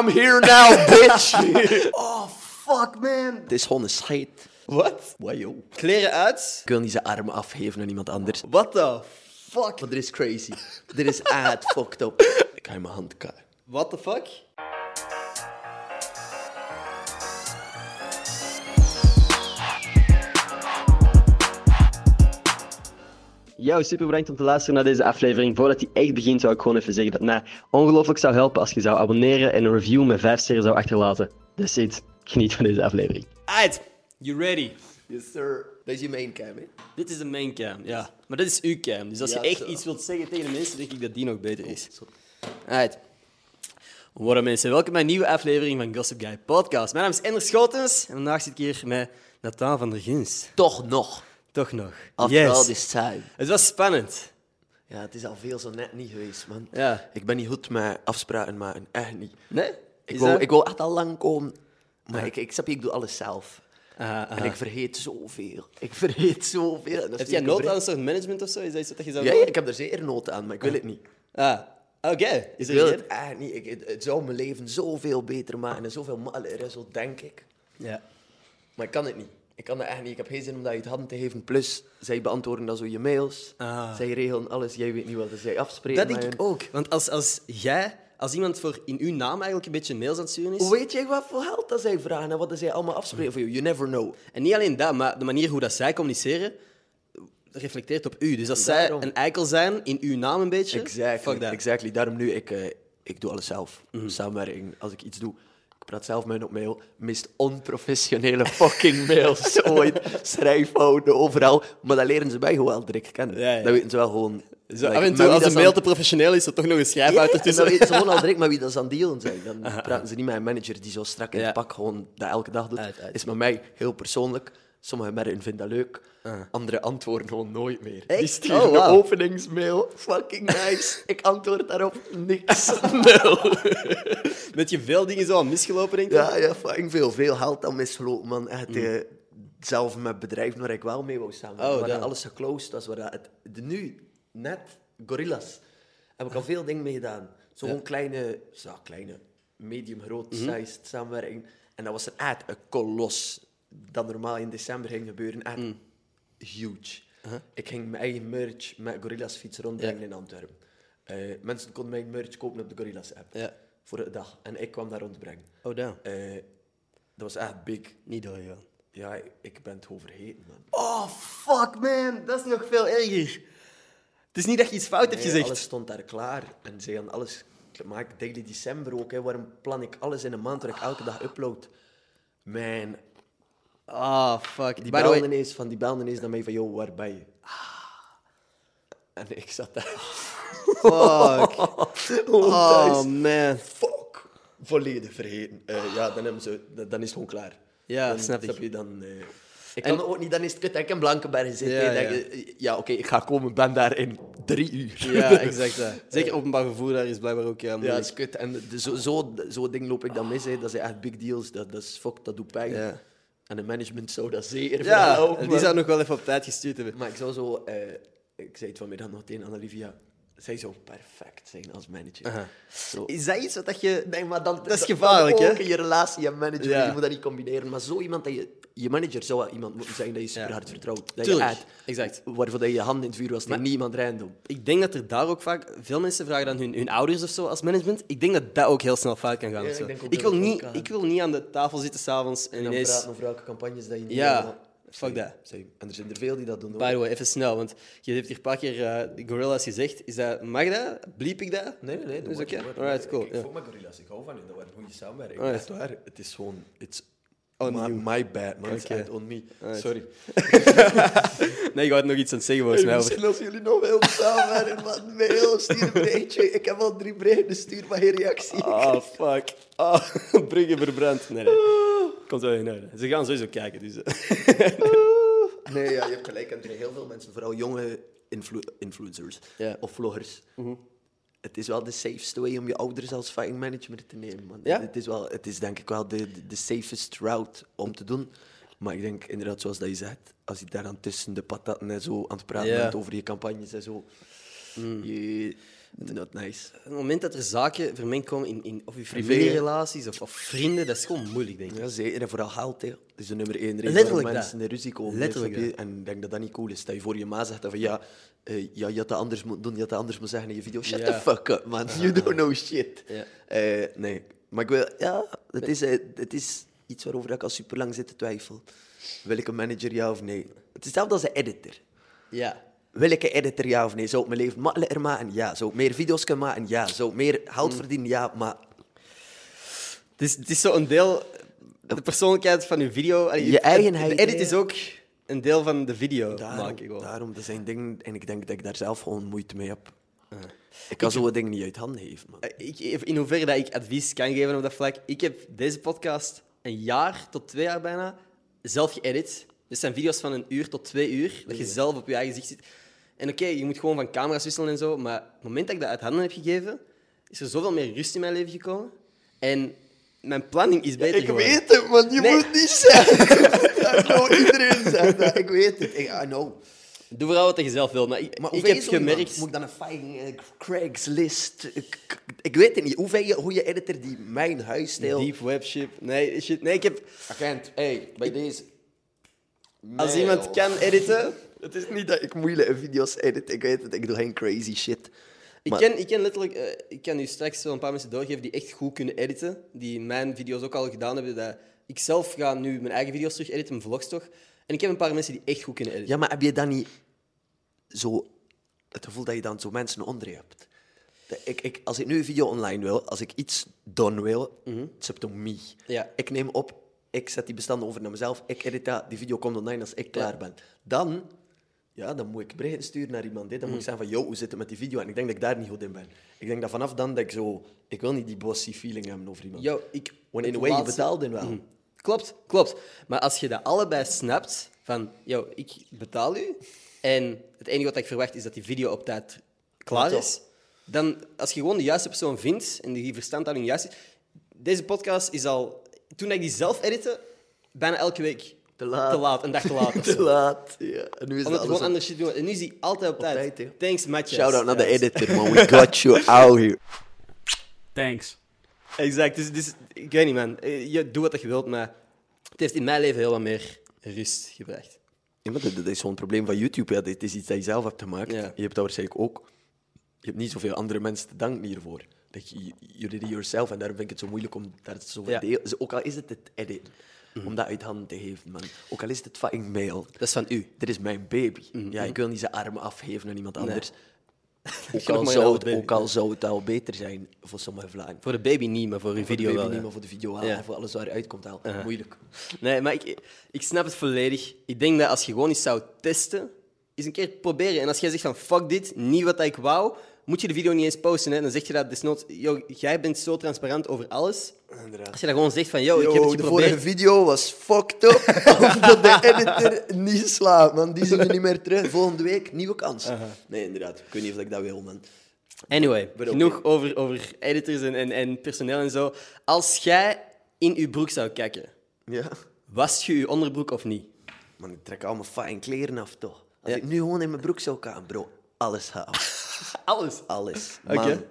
I'm here now, bitch. oh, fuck, man. Dit is gewoon een scheid. Wat? Wow, yo. Kleren uit? Ik wil niet zijn armen afgeven aan iemand anders. What the fuck? Dit is crazy. dit is echt fucked up. Ik ga in mijn hand kijken. What the fuck? Yo, super bedankt om te luisteren naar deze aflevering. Voordat die echt begint, zou ik gewoon even zeggen dat het mij ongelooflijk zou helpen als je zou abonneren en een review met 5 sterren zou achterlaten. That's it. Geniet van deze aflevering. Alright, you ready? Yes, sir. Dat is je main cam, hè? Dit is de main cam, ja. Maar dit is uw cam. Dus als Ja, je echt zo. iets wilt zeggen tegen de mensen, denk ik dat die nog beter is. Alright. What mensen, welkom bij een nieuwe aflevering van Gossip Guy Podcast. Mijn naam is Ender Schotens en vandaag zit ik hier met Nathan van der Gins. Toch nog. Toch nog. After all Yes. this time. Het was spannend. Ja, het is al veel zo net niet geweest, man. Ja. Ik ben niet goed met afspraken maken. Echt niet. Nee? Ik wil, dat- ik wil echt al lang komen. Maar ik, ik snap je, ik doe alles zelf. Aha, aha. En ik vergeet zoveel. Ik vergeet zoveel. Heb jij nood aan een soort management of zo? Is dat iets wat je zou Ja, ja, ik heb er zeer nood aan, maar ik wil het niet. Ah, oké. Is Ik wil het echt niet. Ik, het, het zou mijn leven zoveel beter maken en zoveel makkelijker, zo denk ik. Ja. Maar ik kan het niet. Ik kan dat echt niet. Ik heb geen zin om dat je het handen te geven. Plus, zij beantwoorden dan zo je mails. Ah. Zij regelen alles. Jij weet niet wat zij afspreken. Dat denk ik hun. ook. Want als, als jij, als iemand voor in uw naam eigenlijk een beetje mails aan het sturen is... Hoe weet jij wat voor geld dat zij vragen en wat dat zij allemaal afspreken voor je? You never know. En niet alleen dat, maar de manier hoe dat zij communiceren reflecteert op u. Dus als zij een eikel zijn in uw naam een beetje, Exactly. fuck that. Exactly. Daarom nu, ik, eh, ik doe alles zelf. Samenwerking, als ik iets doe. Ik praat zelf met hen op mail. Meest onprofessionele fucking mails ooit. Schrijffouten, overal. Maar dat leren ze mij gewoon wel direct kennen. Ja, ja. Dat weten ze wel gewoon. Zo, like, af en met toe, wie als een mail te professioneel is, er toch nog een schrijffout en ertussen. dan weten ze gewoon al direct met wie dat ze aan dealen zijn. Dan praten ze niet met een manager die zo strak in het pak gewoon dat elke dag doet. Uit, uit. Is met mij heel persoonlijk. Sommige mensen vinden dat leuk. Andere antwoorden gewoon nooit meer. Die Echt? sturen Oh, een openingsmail. Fucking nice. Ik antwoord daarop niks. Met je veel dingen zo al misgelopen, denk ik. Ja, ja, fucking veel. Veel geld aan misgelopen, man. Echt, eh, zelf met bedrijven waar ik wel mee wou samen. Oh, waar alles geclosed was. Waar dat het, de, nu, net, Gorillas, heb ik al veel dingen mee gedaan. Zo'n kleine, zo, kleine, medium groot sized samenwerking. En dat was er echt een kolos. Dat normaal in december ging gebeuren. Echt huge. Ik ging mijn eigen merch met Gorillas fiets rondbrengen in Antwerpen. Eh, mensen konden mijn merch kopen op de Gorillas app. Voor een dag. En ik kwam daar rondbrengen. Oh, damn. Eh, dat was echt big. Niet doorgegaan. Ja, ik, ik ben het gewoon vergeten, man. Oh, fuck, man. Dat is nog veel erger. Het is niet dat je iets fout hebt Nee, gezegd. alles stond daar klaar. En ze hadden alles gemaakt. Daily December ook. Hè. Waarom plan ik alles in een maand waar ik elke dag upload? Man, Ah, fuck. die By belden ineens van, die belden ineens naar mij van, yo, waar ben je? En ik zat daar. fuck. Oh, thuis. man. Fuck. Volledig vergeten. Eh, ja, dan, hebben ze, dan, dan is het gewoon klaar. Ja, dan, snap ik. je, dan, eh, ik En- kan ook niet, dan is het kut dat ik in Blankenberg zit. Ja, hè. Dan ja. je- ja oké, ik ga komen, ben daar in drie uur. Ja, exact. dat. Zeker openbaar vervoer, daar is blijkbaar ook ja, Ja, moeilijk. dat is kut. En de- zo, zo, zo ding loop ik dan mis. Hè. Dat zijn echt big deals. Dat, dat is fuck, dat doet pijn. Ja. En de management zou dat zeer Ja, verhelpen. die zou nog wel even op tijd gestuurd hebben. Maar ik zou zo... eh, ik zei het vanmiddag nog tegen Annalivia. Zij zou perfect zijn als manager. Zo. Is dat iets wat je... Nee, maar dan, Dat is gevaarlijk, hè? in je relatie en manager. Ja. Je moet dat niet combineren. Maar zo iemand dat je... Je manager zou wel iemand moeten zijn dat je super Ja. hard vertrouwt. Dat Tuurlijk, je uit, exact. Waarvoor dat je je hand in het vuur was tegen niemand random. Ik denk dat er daar ook vaak... Veel mensen vragen dan hun, hun ouders of zo als management. Ik denk dat dat ook heel snel fout kan gaan. Ja, ik denk ook ik, dat wil niet, ik wil niet aan de tafel zitten s'avonds en En dan ineens... praten over welke campagnes dat je niet Ja. Fuck zeg. En er zijn er veel die dat doen. hoor. By the way, even snel, want je hebt hier een paar keer eh, Gorillas gezegd. Is dat, mag dat? Bliep ik dat? Nee, nee, nee. doe Is oké? doe Alright, cool. Ik, ja. met Gorillas. Ik hou van hen. Dat waren goede samenwerking. Waar. Het is gewoon... It's On my, my bad, man. On me. Sorry. Nee, je had nog iets aan het zeggen volgens mij. Misschien als jullie nog willen samenwerken, wat mail, stuur een berichtje. Ik heb al drie berichten gestuurd, maar geen reactie. Ah, fuck. Ah, bruggen verbrand. Nee, nee. Komt wel in orde. Ze gaan sowieso kijken, dus... eh. Nee, ja, je hebt gelijk. Er zijn heel veel mensen, vooral jonge influ- influencers of vloggers. Het is wel de safeste way om je ouders als fucking manager te nemen. Man. Ja? Het, is wel, het is denk ik wel de, de, de safest route om te doen. Maar ik denk inderdaad, zoals dat je zegt, als je daar dan tussen de patatten en zo aan het praten Ja. bent over je campagnes en zo. Je, Not nice. het moment dat er zaken vermengd komen in, in of je familierelaties of, of vrienden, dat is gewoon moeilijk, denk ik. Ja, zeker. En vooral geld, hè. Dat is de nummer één reden Letterlijk waarom mensen in ruzie komen. Letterlijk? En ik denk dat dat niet cool is. Dat je voor je ma zegt van ja, eh, ja je had dat anders moeten doen, je had dat anders moeten zeggen in je video. Shut the fuck up, man. You don't know shit. Eh, nee, maar ik wil... Ja, het is, eh, het is iets waarover ik al super lang zit te twijfelen. Wil ik een manager, ja of nee? Het is hetzelfde als een editor. Ja. Wil ik een editor, ja of nee? Zou ik mijn leven makkelijker maken? Ja. Zou ik meer video's kunnen maken? Ja. Zou ik meer Mm. geld verdienen? Ja. Maar Het is, het is zo een deel, de persoonlijkheid van je video. Je het- eigenheid, De edit is ook een deel van de video daarom, maken. Gewoon. daarom, dat zijn dingen... En ik denk dat ik daar zelf gewoon moeite mee heb. Ik kan zo'n dingen niet uit handen geven, man. Eh, Ik, in hoeverre dat ik advies kan geven op dat vlak. Ik heb deze podcast een jaar tot twee jaar bijna zelf geëdit. Dit zijn video's van een uur tot twee uur, dat je zelf op je eigen gezicht zit. En oké, je moet gewoon van camera's wisselen en zo, maar op het moment dat ik dat uit handen heb gegeven, is er zoveel meer rust in mijn leven gekomen. En mijn planning is beter Ik geworden. weet het, man. Je Nee. moet niet zeggen. Dat gewoon iedereen zegt dat. Ik weet het. Ik, I know. Doe vooral wat je zelf wil, maar ik, Maar ik heb gemerkt... Moet ik dan een fucking eh, Craigslist... Ik, ik weet het niet. Hoe vind je goede editor die mijn huisstijl... Deep web shit. Nee, shit. Nee, ik heb... Agent, hey, bij deze... Als iemand kan editen... Het is niet dat ik moeilijke video's edit. Ik weet het, ik doe geen crazy shit. Ik Maar- ken, ik ken letterlijk... eh, ik kan u straks wel een paar mensen doorgeven die echt goed kunnen editen. Die mijn video's ook al gedaan hebben. Dat ik zelf ga nu mijn eigen video's terug editen, mijn vlogs toch. En ik heb een paar mensen die echt goed kunnen editen. Ja, maar heb je dan niet zo het gevoel dat je dan zo mensen onder je hebt? Ik, ik, als ik nu een video online wil, als ik iets done wil, it's up to me. Ja. Ik neem op, ik zet die bestanden over naar mezelf, ik edit dat, die video komt online als ik klaar ben. Dan, ja, dan moet ik berichten sturen naar iemand. Hè. Dan moet ik zeggen van, yo, hoe zit het met die video? En ik denk dat ik daar niet goed in ben. Ik denk dat vanaf dan dat ik zo... Ik wil niet die bossy feeling hebben over iemand. Yo, ik... Want in a way, je betaalt in wel. Mhm. Klopt, klopt. Maar als je dat allebei snapt, van, yo, ik betaal u, en het enige wat ik verwacht is dat die video op tijd klaar is, dan, als je gewoon de juiste persoon vindt en die verstandhouding juist is... Deze podcast is al... Toen ik die zelf editte, bijna elke week Te laat. te laat een dag te laat. Te laat. Ja. En nu is Omdat gewoon shit doen. En nu is die altijd op tijd. Thanks, Matthias. Shout-out naar de editor, man. We got you out here. Thanks. Exact. Dus, dus ik weet niet, man. Eh, Je doet wat je wilt, maar het heeft in mijn leven heel wat meer rust gebracht. Ja, maar dat, dat is zo'n probleem van YouTube. Ja. Dit is iets dat je zelf hebt gemaakt. Ja. Je hebt dat waarschijnlijk ook. Je hebt niet zoveel andere mensen te danken hiervoor. Dat je, you did it yourself. En daarom vind ik het zo moeilijk om daar zo Ja. deel... Ook al is het het edit, om dat uit handen te geven, man. Ook al is het fucking mail. Dat is van u. Dit is mijn baby. Ja, ik wil niet zijn armen afgeven aan iemand anders. Ook, al zou het, ook al zou het al beter zijn voor sommige vlagen. Voor de baby niet, maar voor uw Voor de video baby wel. niet, maar voor de video wel. Ja. En voor alles waar eruit komt al. Moeilijk. Nee, maar ik, ik snap het volledig. Ik denk dat als je gewoon eens zou testen, eens een keer proberen. En als jij zegt van fuck dit, niet wat ik wou, moet je de video niet eens posten. Hè. Dan zeg je dat desnoods, yo, jij bent zo transparant over alles. Inderdaad. Als je dat gewoon zegt van yo, ik heb het de geprobeerd. vorige video was fucked up. Omdat de editor niet slaapt, man. Die zien we niet meer terug. Volgende week, nieuwe kans. Nee, inderdaad. Ik weet niet of ik dat wil, man. Anyway, genoeg over, over editors en, en, en personeel en zo. Als jij in je broek zou kijken, Ja. was je je onderbroek of niet? Man, ik trek al mijn fucking kleren af, toch? Als Ja. ik nu gewoon in mijn broek zou gaan, bro. Alles af. Alles. Alles. Oké.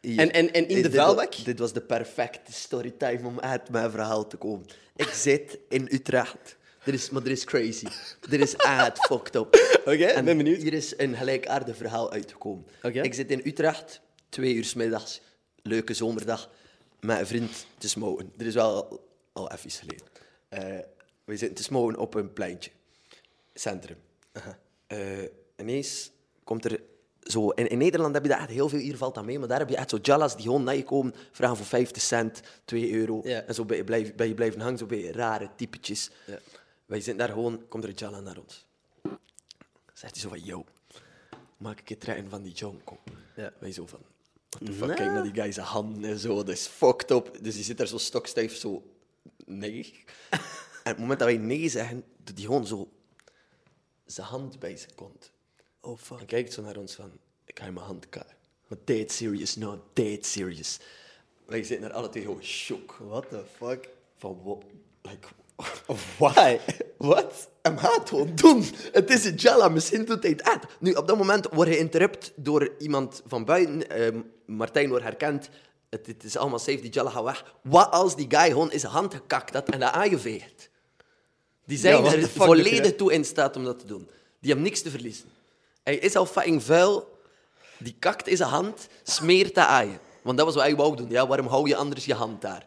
En- en- en in de vuilbak? Dit was de perfecte storytime om uit mijn verhaal te komen. Ik zit in Utrecht. Er is, maar er is crazy. Er is echt fucked up. Oké, En ben benieuwd. Hier is een gelijkaardig verhaal uitgekomen. Oké. Ik zit in Utrecht, twee uur 's middags, leuke zomerdag, met een vriend te smoken. Er is wel al, even geleden. Eh, we zitten te smoken op een pleintje, centrum. Eh, ineens komt er zo... In, in Nederland heb je dat echt heel veel, hier valt dat mee, maar daar heb je echt zo jallas die gewoon naar je komen, vragen voor 50 cent, 2 euro. En zo ben je, blijf, ben je blijven hangen, zo ben je rare typetjes. Ja. Wij zitten daar gewoon, komt er een jalla naar ons. Zegt hij zo van, yo, maak ik het trein van die jonko. Ja. Wij zo van, what the fuck, kijk naar die guy zijn handen en zo, dat is fucked up. Dus die zit daar zo stokstijf, zo, nee. en op het moment dat wij nee zeggen, doet hij gewoon zo zijn hand bij zijn kont. Oh, fuck. En kijkt zo naar ons van, ik ga je mijn hand. Maar dead serious, no, dead serious. Wij zitten daar alle twee gewoon shock. What the fuck? Van, what, like, Why? Wat? Hem gaat het gewoon doen. Het is een Jalla, misschien doet hij het echt. Nu, op dat moment wordt hij interrupt door iemand van buiten. Ehm, Martijn wordt herkend. Het, het is allemaal safe, die Jalla gaat weg. Wat als die guy gewoon in zijn hand gekakt had en dat aangeveegd? Die zijn Ja, er hij volledig toe in staat om dat te doen. Die hebben niks te verliezen. Hij is al fucking vuil. Die kakt in zijn hand, smeert dat aan je. Want dat was wat hij wou doen. Ja, waarom hou je anders je hand daar?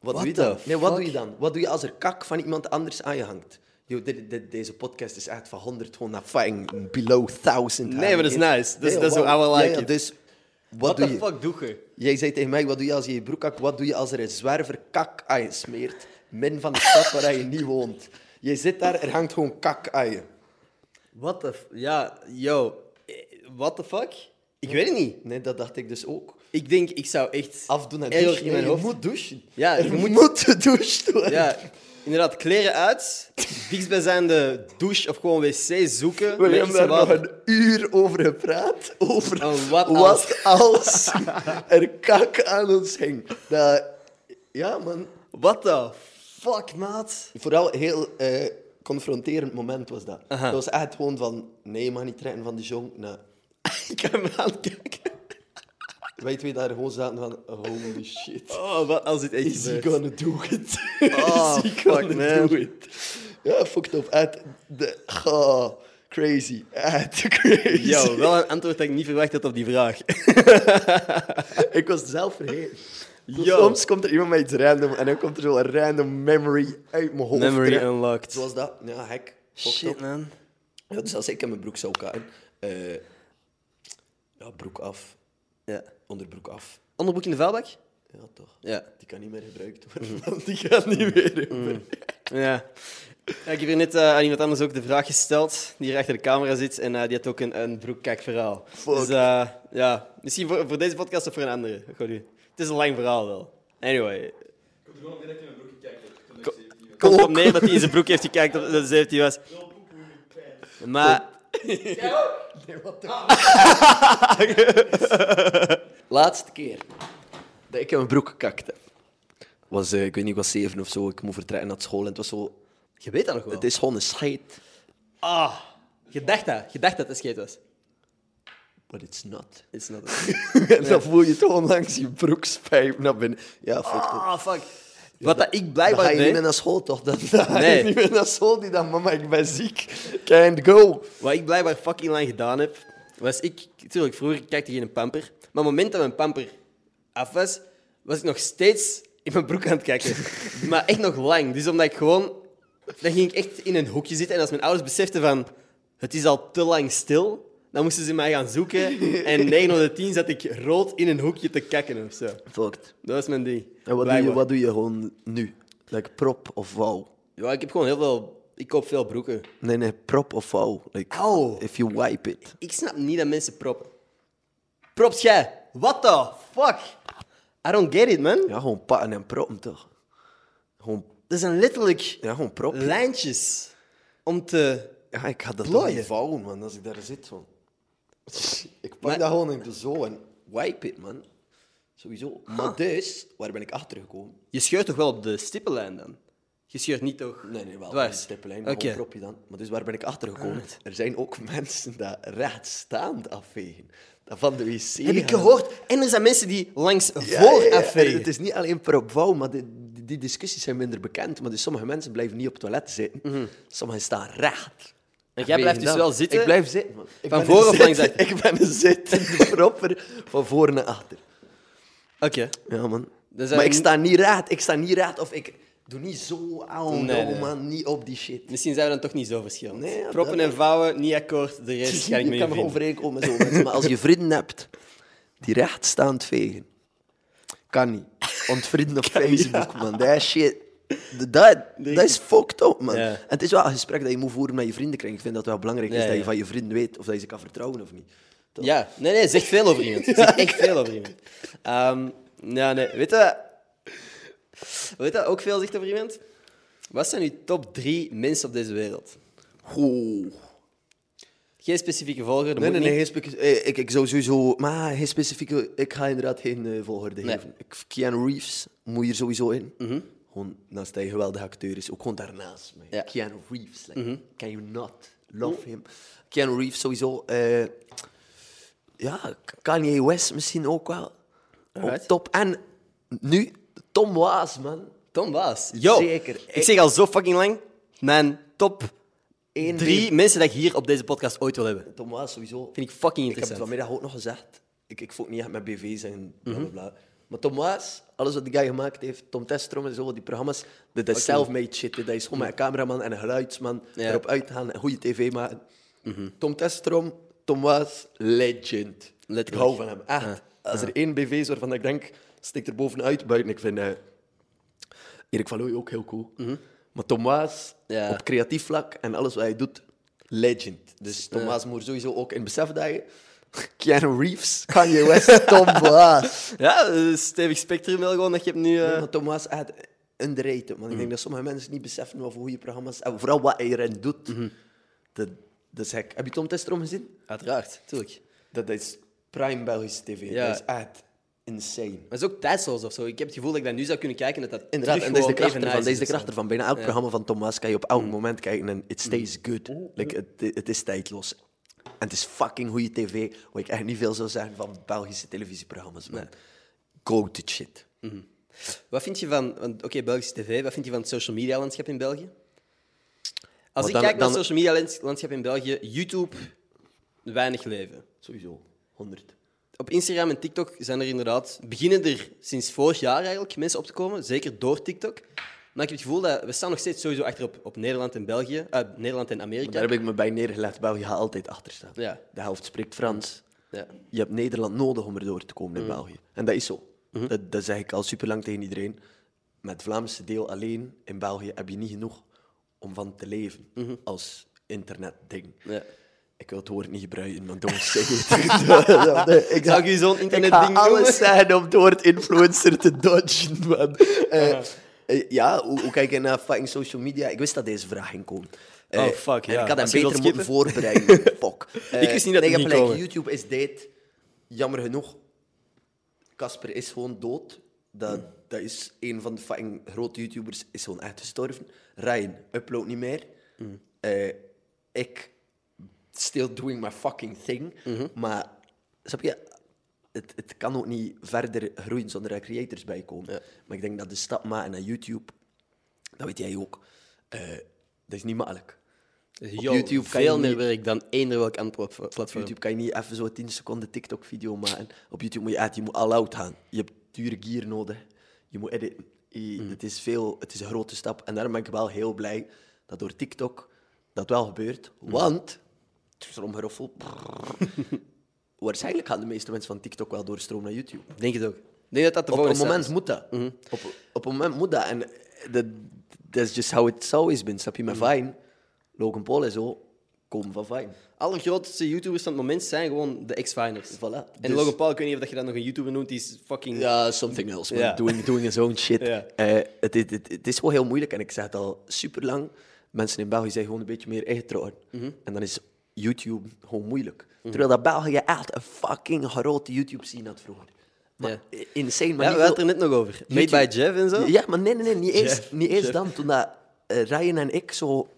Wat doe je dan? Nee, wat doe je dan? Wat doe je als er kak van iemand anders aan je hangt? Yo, deze podcast is echt van 100 gewoon naar fucking below 1000. Nee, maar dat is nice. Dat is- hoe I like Ja, ja, it. Dus, wat What doe the je? fuck doe je? Jij zei tegen mij, wat doe je als je je broek hakt? Wat doe je als er een zwerver kak aan je smeert? Min van de stad waar je niet woont. Je zit daar, er hangt gewoon kak aan je. What the... Ja, yo. eh, What the fuck? Ik weet het niet. Nee, dat dacht ik dus ook. Ik denk, ik zou echt... Afdoen en erg douchen. in mijn Nee, je hoofd. moet douchen. Ja, er je moet, moet- gedoucht worden. Ja, inderdaad, kleren uit, dichtstbijzijnde douche of gewoon wc zoeken. We met hebben iets daar nog water. een uur over gepraat. Over Oh, wat wat als er kak aan ons ging. Dat, ja, man. What the fuck, maat? Vooral heel eh, confronterend moment was dat. Aha. Dat was echt gewoon van... Nee, je mag niet trekken van de jong. Nou, Ik kan hem aankijken. wij twee daar gewoon zaten van... Holy shit. Oh, wat als dit echt Is he gonna do it? Oh, Is he fuck, gonna man. do it? Ja, fucked up. Echt, de, oh, crazy. Echt crazy. Yo, wel een antwoord dat ik niet verwacht had op die vraag. Ik was het zelf vergeten. Yo. Soms komt er iemand met iets random en dan komt er zo een random memory uit mijn hoofd. Memory terug. unlocked. Zoals dat. Ja, hek. Shit, man. Ja, dus als ik in mijn broek zou gaan, eh ja, broek af, Ja. onderbroek af. Onderbroek in de vuilbak? Ja, toch. Ja. Die kan niet meer gebruikt worden, want die gaat niet meer gebruikt. Ja. Ja, ik heb hier net eh, aan iemand anders ook de vraag gesteld, die hier achter de camera zit, en eh, die had ook een, een broekkijk-verhaal. Fuck. Dus eh, ja, misschien voor, voor deze podcast of voor een andere. Goed, nu. Het is een lang verhaal wel. Anyway. Komt erop neer dat hij in zijn broek heeft gekeken dat hij 17 was. Maar... Laatste keer dat ik in mijn broek gekakt heb, was, eh, ik weet niet, ik was zeven of zo. Ik moest vertrekken naar school en het was zo... Je weet dat nog wel. Het is gewoon een scheid, Ah, je dacht dat. Je dacht dat het scheet was. But it's not. It's not. en dan voel je het gewoon langs je broekspijp naar binnen. Ja, fuck. Ah, fuck. Wat dat ik Dan blijkbaar ga je niet meer naar school, toch? Dan, dan ga Nee. je niet meer naar school. Die dan, mama, ik ben ziek. Can't go. Wat ik blijkbaar fucking lang gedaan heb, was ik... Tuurlijk, vroeger kijkte ik geen pamper. Maar op het moment dat mijn pamper af was, was ik nog steeds in mijn broek aan het kijken. maar echt nog lang. Dus omdat ik gewoon... Dan ging ik echt in een hoekje zitten. En als mijn ouders beseften van... Het is al te lang stil. Dan moesten ze mij gaan zoeken. En 9 op de 10 zat ik rood in een hoekje te kakken of zo. Fucked. Dat was mijn ding. En wat doe, je, wat doe je gewoon nu? Like prop of vouw? Ja, ik heb gewoon heel veel... Ik koop veel broeken. Nee, nee, prop of vouw. Like, if you wipe it. Ik snap niet dat mensen proppen. Props jij? What the fuck? I don't get it, man. Ja, gewoon pakken en proppen, toch? Gewoon, Dat zijn letterlijk ja, gewoon prop. lijntjes om te... Ja, ik ga dat toch Plooien. niet vouwen, man, als ik daar zit. Van. Ik pak Maar- dat gewoon ik doe zo en wipe it, man. Sowieso. Maar dus, waar ben ik achter gekomen? Je scheurt toch wel op de stippenlijn dan? Je scheurt niet toch... Nee, nee, wel. Dwars. Een stippellijn, gewoon propje dan. Maar dus waar ben ik achter gekomen? Er zijn ook mensen die rechtstaand afvegen. Dat van de wc Heb ik gehoord. En er zijn mensen die langs Ja, voor ja, ja. afvegen. Het is niet alleen vouw, maar die, discussies zijn minder bekend. Maar dus sommige mensen blijven niet op het toilet zitten. Sommigen staan recht. En jij blijft dus wel zitten? Ik blijf zitten, man. Ik Van voor of langs achter? Ik ben een zittende propper van voor naar achter. Oké. Ja, man. Dus, maar ik sta niet raad. Ik sta niet raad of ik doe niet zo aan, Nee, nee. man. Niet op die shit. Misschien zijn we dan toch niet zo verschillend. Nee, ja, Proppen en vouwen, niet akkoord. De rest ga ik je kan vinden. overeenkomen met mensen. Maar als je vrienden hebt die rechtstaand vegen, kan niet. Ontvrienden op Facebook, man. Dat is shit. Dat, dat is fucked up, man. Ja. En het is wel een gesprek dat je moet voeren met je vrienden krijgen. Ik vind dat het wel belangrijk is dat je van je vrienden weet of dat je ze kan vertrouwen of niet. Toch? Ja, nee, nee, zegt veel over iemand. Zegt echt veel over iemand. Ehm, ja, nee, weet je... Weet je ook veel zegt over iemand? Wat zijn uw top drie mensen op deze wereld? Oeh. Geen specifieke volger, dat Nee, nee, nee. Geen speci- eh, ik, ik zou sowieso... Maar geen specifieke... Ik ga inderdaad geen eh, volgorde Nee. geven. Keanu Reeves moet hier sowieso in. Mhm. Gewoon naast hij een geweldige acteur is, ook gewoon daarnaast. Ja. Keanu Reeves, like, can you not love him? Keanu Reeves sowieso. eh, ja, Kanye West misschien ook wel. Ook top. En nu Tom Waas, man. Tom Waas. Yo, Zeker. ik zeg al zo fucking lang, mijn top Eén drie ding. mensen dat ik hier op deze podcast ooit wil hebben. Tom Waas sowieso. Vind ik fucking Ik heb het interessant. vanmiddag ook nog gezegd. Ik, ik fok niet echt met BV's en bla Mhm. bla bla. Maar Tom Waas, alles wat die guy gemaakt heeft, Tom Testrom en zo, die programma's, dat is self-made shit. Dat is gewoon met een cameraman en een geluidsman Ja. Mhm. erop uitgaan en goede tv maken. Tom Testrom, Tom Waas, legend. Letterlijk. Ik hou van hem, echt. Als er één BV is waarvan ik denk, steekt er bovenuit, buiten. Ik vind eh, Erik van Looy ook heel cool. Maar Tom Waas, Mhm. Ja. op creatief vlak en alles wat hij doet, legend. Dus Tom. Waas moet sowieso ook in besef dat je... Keanu Reeves, Kanye West, Tom Waas. Ja, eh, stevig spectrum wel gewoon dat je hebt nu... eh, maar Tom Waas underrated. Man. Ik denk dat sommige mensen niet beseffen over goede programma's... En vooral wat hij erin doet. dat, dat is gek. Heb je Tom Testrom gezien? Uiteraard, tuurlijk. Dat is prime Belgische tv. Ja. Dat is echt insane. Maar het is ook tijdsloos of zo. Ik heb het gevoel dat ik dat nu zou kunnen kijken en dat dat Inderdaad, terug en dat is de gewoon kracht even ervan. Dat is de kracht ervan. Bijna elk programma van Tom Waas kan je op elk moment kijken en it stays good. Like, het, het is tijdloos. En het is fucking goede tv, wat ik echt niet veel zou zeggen van Belgische televisieprogramma's. Man. Go to shit. Wat vind je van... Oké, Belgische tv. Wat vind je van het social media landschap in België? Als Maar ik dan- kijk naar dan- het social media lands- landschap in België, YouTube, weinig leven. Sowieso. 100. Op Instagram en TikTok zijn er inderdaad... Beginnen er sinds vorig jaar eigenlijk mensen op te komen. Zeker door TikTok. Maar ik heb het gevoel dat... We staan nog steeds sowieso achter op, op Nederland en België. eh, Nederland en Amerika. Daar heb ik me bij neergelegd. België gaat altijd achter staan. Ja. De helft spreekt Frans. Ja. Je hebt Nederland nodig om erdoor te komen in België. En dat is zo. Dat, dat zeg ik al super lang tegen iedereen. Met het Vlaamse deel alleen in België heb je niet genoeg om van te leven als internetding. Ja. Ik wil het woord niet gebruiken, maar don't say it. ik Zou u zo'n ik internetding noemen? alles zeggen om het woord influencer te dodgen, man. Eh, eh, ja, hoe, hoe kijk je naar fucking social media? Ik wist dat deze vraag ging komen. Eh, Oh, fuck, en ja. Ik had hem beter moeten voorbereiden. Fuck. Ik wist niet dat nee, het komen. YouTube is dead. Jammer genoeg. Casper is gewoon dood. Dat, dat is een van de fucking grote YouTubers, is gewoon echt gestorven. Ryan upload niet meer. Mm. Eh, ik still doing my fucking thing. Mhm. Maar snap je, het, het kan ook niet verder groeien zonder er creators bij komen. Maar ik denk dat de stap maken naar YouTube, dat weet jij ook, eh, dat is niet makkelijk. Dus, Op yo, YouTube kan je veel meer niet- werk dan eender welk ander platform. YouTube kan je niet even zo 10 seconden TikTok-video maken. Op YouTube moet je echt, je moet all-out gaan. Je hebt dure gear nodig. Je moet editen. Je- Mm. Het, is veel, het is een grote stap. En daarom ben ik wel heel blij dat door TikTok dat wel gebeurt. Mm. Want, stroomgeroffel, waarschijnlijk gaan de meeste mensen van TikTok wel doorstromen naar YouTube. Denk het ook. Denk dat dat de Op een moment moet dat. op, op een moment moet dat. En dat dat is just how it's always been. Snap je? Met Vine, Logan Paul en zo, komen van Vine. is. Allergrootste YouTubers van het moment zijn gewoon de X-Finers. Voilà. En Dus- Logan Paul, ik weet niet of dat je dat nog een YouTuber noemt, die is fucking... Ja, something else. Doing, doing his own shit. Eh, het, het, het, het is gewoon heel moeilijk en ik zeg het al super lang. Mensen in België zijn gewoon een beetje meer ingetrouwd. Mhm. En dan is YouTube gewoon moeilijk. Terwijl dat België echt een fucking grote YouTube-scene had vroeger. Maar Ja. insane, maar Ja, we hadden het er net nog over. Made YouTube- by Jeff en zo. Ja, maar nee, nee, nee niet eens, Jeff, niet eens Jeff. dan. Toen dat, eh, Ryan en ik zo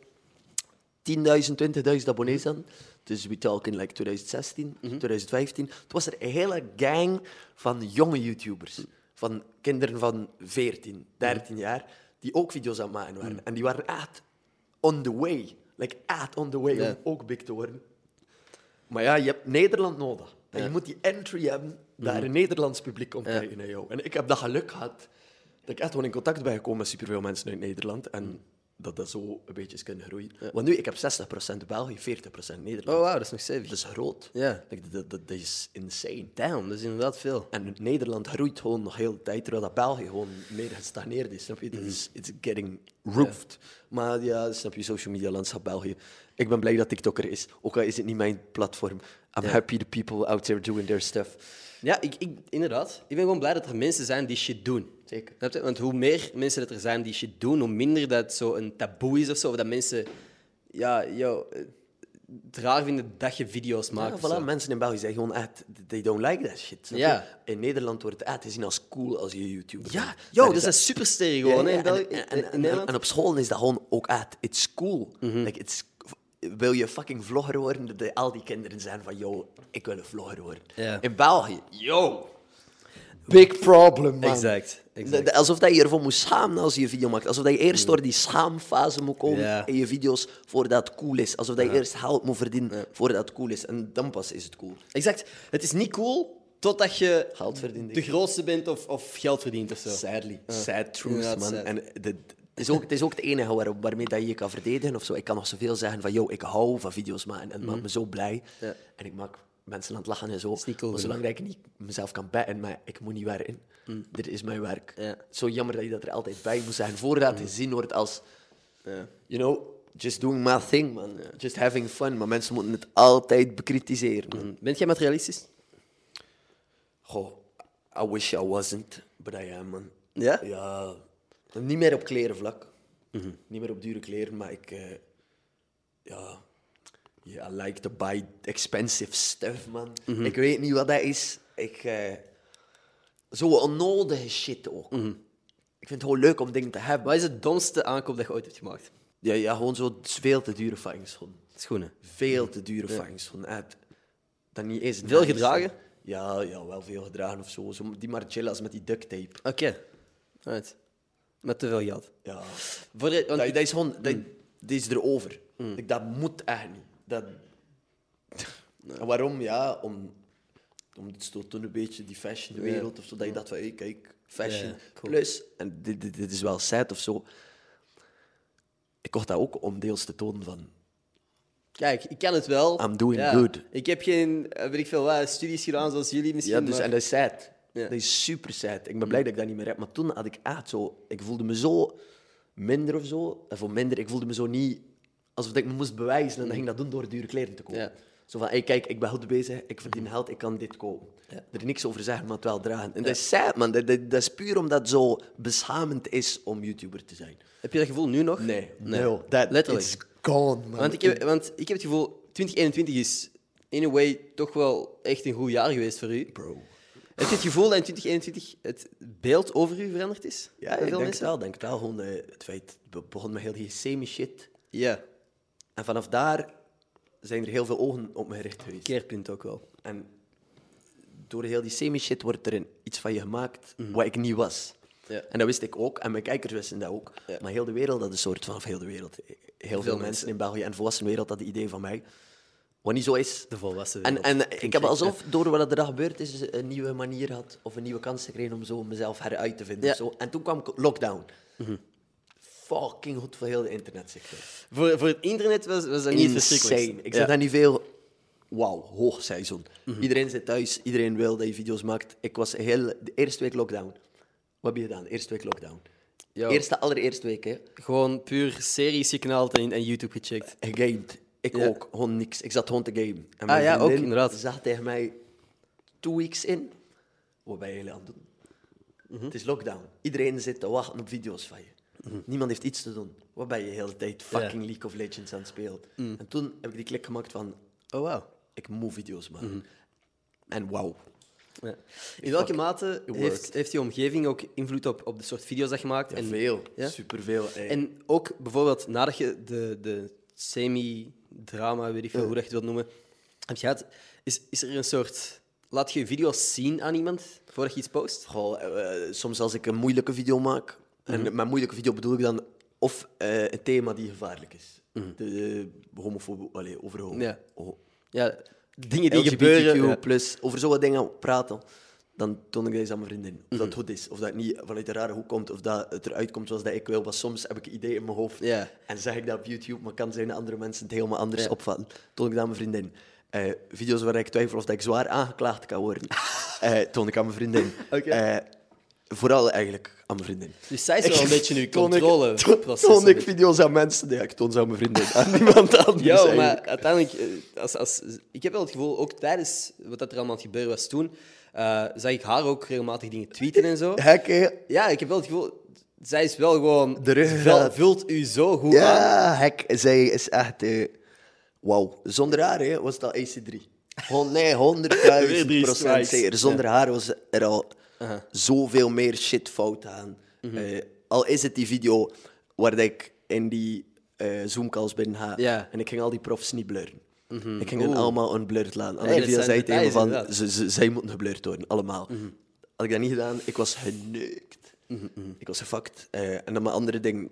10.000, 20.000 abonnees hadden. Dus we talk in like 2016, 2015. Toen was er een hele gang van jonge YouTubers. Van kinderen van 14, 13 jaar. Die ook video's aan het maken waren. En die waren echt on the way. Like echt on the way Ja. om ook big te worden. Maar ja, je hebt Nederland nodig. En je moet die entry hebben dat er een Nederlands publiek komt kijken naar jou. En ik heb dat geluk gehad dat ik echt gewoon in contact ben gekomen met superveel mensen uit Nederland. En dat dat zo een beetje is kunnen groeien. Want nu, ik heb 60% België, 40% Nederland. Oh, wauw, dat is nog stevig. Dat is groot. Ja. Dat, dat, dat is insane. Damn, dat is inderdaad veel. En Nederland groeit gewoon nog heel de tijd, terwijl dat België gewoon meer gestagneerd is. Snap je? Dat is it's getting roofed. Maar ja, snap je, social media landschap België. Ik ben blij dat TikTok er is, ook al is het niet mijn platform. I'm happy the people out there doing their stuff. Ja, ik, ik, inderdaad. Ik ben gewoon blij dat er mensen zijn die shit doen. Zeker. Want hoe meer mensen dat er zijn die shit doen, hoe minder dat zo een taboe is of zo. Of dat mensen... Ja, yo, eh, het raar vinden dat je video's maakt. Ja, voilà, mensen in België zeggen gewoon, echt, they don't like that shit. Ja. In Nederland wordt het echt gezien als cool als je YouTuber Ja, yo, Dan dat is een supersterren gewoon, en, op school is dat gewoon ook echt, it's cool. Mhm. like, it's, wil je fucking vlogger worden? Dat al die kinderen zijn van, yo, ik wil een vlogger worden. In België, yo, big problem, man. Exact, exact. Alsof dat je ervoor moet schamen als je een video maakt. Alsof dat je eerst door die schaamfase moet komen Ja. in je video's voordat het cool is. Alsof dat je eerst geld moet verdienen voordat het cool is. En dan pas is het cool. Exact. Het is niet cool totdat je Geld verdient. de grootste bent of, of geld verdient of zo. Sadly. Sad truth, man. sad. En de, het, is ook, het is ook het enige waar, waarmee dat je je kan verdedigen. Of zo. Ik kan nog zoveel zeggen van, yo, ik hou van video's maken. En het maakt me zo blij. Ja. En ik maak mensen aan het lachen en zo. niet cool maar zolang dat ik niet mezelf kan betten, maar ik moet niet werken. Dit is mijn werk. Ja. Zo jammer dat je dat er altijd bij moet zijn. Voordat het gezien wordt als... Ja. You know, just doing my thing, man. Just having fun. Maar mensen moeten het altijd bekritiseren. man. Bent jij materialistisch? Goh, I wish I wasn't, but I am, man. Ja? Ja, niet meer op klerenvlak. Niet meer op dure kleren, maar ik... eh, ja, yeah, I like to buy expensive stuff, man. Ik weet niet wat dat is. Ik... eh zo onnodige shit ook. Ik vind het gewoon leuk om dingen te hebben. Wat is het domste aankoop dat je ooit hebt gemaakt? Ja, ja gewoon zo veel te dure fucking schoenen. Veel te dure. Echt. Dat niet eens Veel gedragen? Ja, ja, wel veel gedragen of zo. zo die Margiella's met die duct tape. Oké. Right. Met te veel geld. Ja. Voor de, want Dat, dat is gewoon... Dat, dat is erover. Ik, dat moet echt niet. Dat... Waarom? Ja, om... Om het toen een beetje die fashion wereld of zo, dat je dacht van, hey, kijk, fashion. Ja, cool. Plus, en dit, dit, dit is wel sad of zo, ik kocht dat ook om deels te tonen van, Kijk, ik kan het wel. I'm doing good. Ik heb geen, eh, weet ik veel wat, studies gedaan zoals jullie misschien. Ja, dus, maar- en dat is sad. Dat is super sad. Ik ben blij dat ik dat niet meer heb. Maar toen had ik echt zo... Ik voelde me zo minder of zo. Voor minder, ik voelde me zo niet... Alsof ik me moest bewijzen. En dan ging dat doen door dure kleren te kopen. Ja. Zo van, hey, kijk, ik ben goed bezig. Ik verdien geld, ik kan dit kopen. Er is niks over zeggen, maar het wel dragen. En dat is sad, man. Dat, dat, dat is puur omdat het zo beschamend is om YouTuber te zijn. Heb je dat gevoel nu nog? Nee, Nee. no. That Letterlijk. is gone, man. Want ik, heb, want ik heb het gevoel, 2021 is in a way toch wel echt een goed jaar geweest voor u. Bro. Heb je het gevoel dat in 2021 het beeld over u veranderd is? Ja, ik denk het mensen? wel. denk het wel. Gewoon, eh, het feit... Het begon met heel die semi-shit. Ja, En vanaf daar zijn er heel veel ogen op me gericht geweest. keerpunt ook wel. En door heel die semi-shit wordt er iets van je gemaakt wat ik niet was. Mhm. Ja. En dat wist ik ook, en mijn kijkers wisten dat ook. Ja. Maar heel de wereld had een soort van, of heel de wereld, heel veel, mensen. in België en de volwassen wereld had het idee van mij. Wat niet zo is. De volwassen En, wereld. en ik heb alsof, door wat er gebeurd is, een nieuwe manier had, of een nieuwe kans gekregen om zo mezelf heruit te vinden. Ja. Zo. En toen kwam lockdown. Fucking goed voor heel de internetsector. Voor, voor het internet was, was dat niet verschrikkelijk. Ik zeg dat niet veel. Wauw, hoogseizoen. Iedereen zit thuis, iedereen wil dat je video's maakt. Ik was heel, de eerste week lockdown. Wat heb je gedaan? Eerste week lockdown. Yo. Eerste, allereerste week, hè. Gewoon puur series geknald en, en YouTube gecheckt. Gegamed. Ik Ja. ook. Gewoon niks. Ik zat gewoon te gamen. En Ah, ja, ook, inderdaad. zag tegen mij two weeks in. Wat ben je aan het doen? Mhm. Het is lockdown. Iedereen zit te wachten op video's van je. Niemand heeft iets te doen. Wat ben je de hele tijd fucking League of Legends aan het spelen? Mm. En toen heb ik die klik gemaakt van... Oh, wow. Ik moet video's maken. Mhm. En wauw. Ja. In welke Fuck, mate heeft, heeft je omgeving ook invloed op, op de soort video's dat je maakt? Ja, en, veel. Ja? Superveel. ey. En ook bijvoorbeeld nadat je de, de semi-drama, weet ik veel hoe dat je het wilt noemen, hebt gehad, is, is er een soort. Laat je video's zien aan iemand voordat je iets post? Goh, eh, soms als ik een moeilijke video maak, Mhm. en met moeilijke video bedoel ik dan of eh, een thema die gevaarlijk is. De, de homofobie, allee, over Mhm. Ja. Ja, dingen die LGBTQ gebeuren. ja. plus, over zo'n dingen praten, dan toon ik eens aan mijn vriendin. Of Mhm. dat goed is, of dat niet vanuit een rare hoek komt, of dat het eruit komt zoals dat ik wil. Want soms heb ik een idee in mijn hoofd Ja. en zeg ik dat op YouTube, maar kan zijn dat andere mensen het helemaal anders Ja. opvatten. Toon ik dat aan mijn vriendin. Eh, video's waar ik twijfel of dat ik zwaar aangeklaagd kan worden, eh, toon ik aan mijn vriendin. Vooral eigenlijk aan mijn vriendin. Dus zij is wel een beetje nu controle. Toon, ik video's aan mensen? Nee, ik toon ze aan mijn vriendin. Aan niemand anders. Ja, eigenlijk. maar uiteindelijk, eh, als, als, ik heb wel het gevoel, ook tijdens wat dat er allemaal gebeuren was toen, eh, zag ik haar ook regelmatig dingen tweeten en zo. Hek, hè? Ja, ik heb wel het gevoel, zij is wel gewoon. De vul- vult u zo goed aan. Ja, hek. Zij is echt... eh, Wauw. Zonder haar hè, was dat AC3. Hon- nee, Weer 100.000 drie procent zeker. Zonder haar was er al zoveel meer shit fout aan. Mhm. Eh, al is het die video waar ik in die eh Zoom-calls binnen ga. Mhm. en ik ging al die profs niet blurren. Ik ging hen allemaal unblurred laten. Zijn zei tegen van, ze, ze, zij moeten geblurred worden, allemaal. Mhm. Had ik dat niet gedaan, ik was geneukt. Ik was gefucked. Eh, en dan mijn andere ding,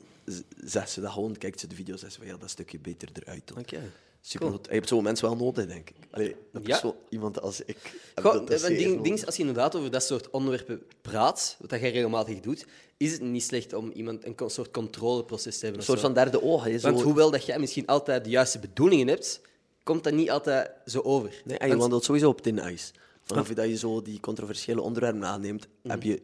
zegt ze dat gewoon, kijkt ze de video, zegt ze van, ja, dat stukje beter eruit. Oké. Super goed. Je hebt zo mensen wel nodig, denk ik. Allee, dat is Ja. zo iemand als ik. Goh, ding, ding is, als je inderdaad over dat soort onderwerpen praat, wat dat jij regelmatig doet, is het niet slecht om iemand een soort controleproces te hebben. Een soort zo. van derde oog. hè, Zo... Want hoewel dat jij misschien altijd de juiste bedoelingen hebt, komt dat niet altijd zo over. Nee, en je wandelt sowieso op thin ice. Vanaf dat je zo die controversiële onderwerpen aanneemt, heb je,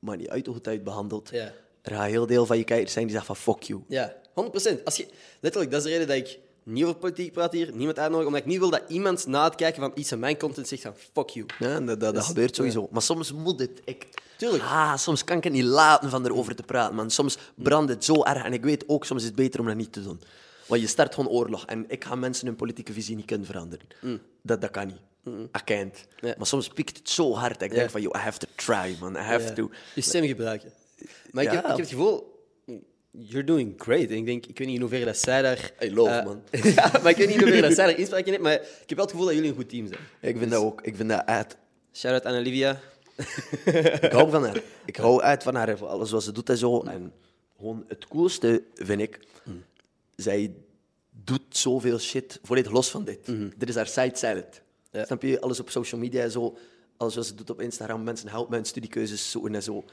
maar niet uit hoe het uit behandeld. Ja. Er gaat heel deel van je kijkers zijn die zeggen van fuck you. Ja, 100%. Als je, letterlijk, dat is de reden dat ik niet over politiek praat hier, niemand uitnodig, omdat ik niet wil dat iemand na het kijken van iets van mijn content zegt van fuck you. Ja, dat, dat, dat gebeurt sowieso. Maar soms moet het. Ik, Tuurlijk. Ah, soms kan ik het niet laten van erover te praten, man. Soms brandt het zo erg. En ik weet ook, soms is het beter om dat niet te doen. Want je start gewoon oorlog. En ik ga mensen hun politieke visie niet kunnen veranderen. Dat, dat kan niet. I can't. Ja. Maar soms piekt het zo hard dat ik denk van, yo, I have to try, man. I have to... Je stem gebruiken. Maar ik, Ja. heb, ik heb het gevoel, you're doing great. En ik denk, ik weet niet in hoeverre dat zij daar... Hey, love, eh, man. ja, maar ik weet niet in hoeverre dat zij daar inspraak in heeft, maar ik heb wel het gevoel dat jullie een goed team zijn. Ik vind dat ook. Ik vind dat uit. Shout-out aan Olivia. Ik hou van haar. Ik hou uit van haar, voor alles wat ze doet en zo. En gewoon het coolste vind ik, zij doet zoveel shit volledig los van dit. Dit is haar side salad. Ja. Snap je? Alles op social media en zo. Alles wat ze doet op Instagram. Mensen helpen met hun studiekeuzes zo en zo.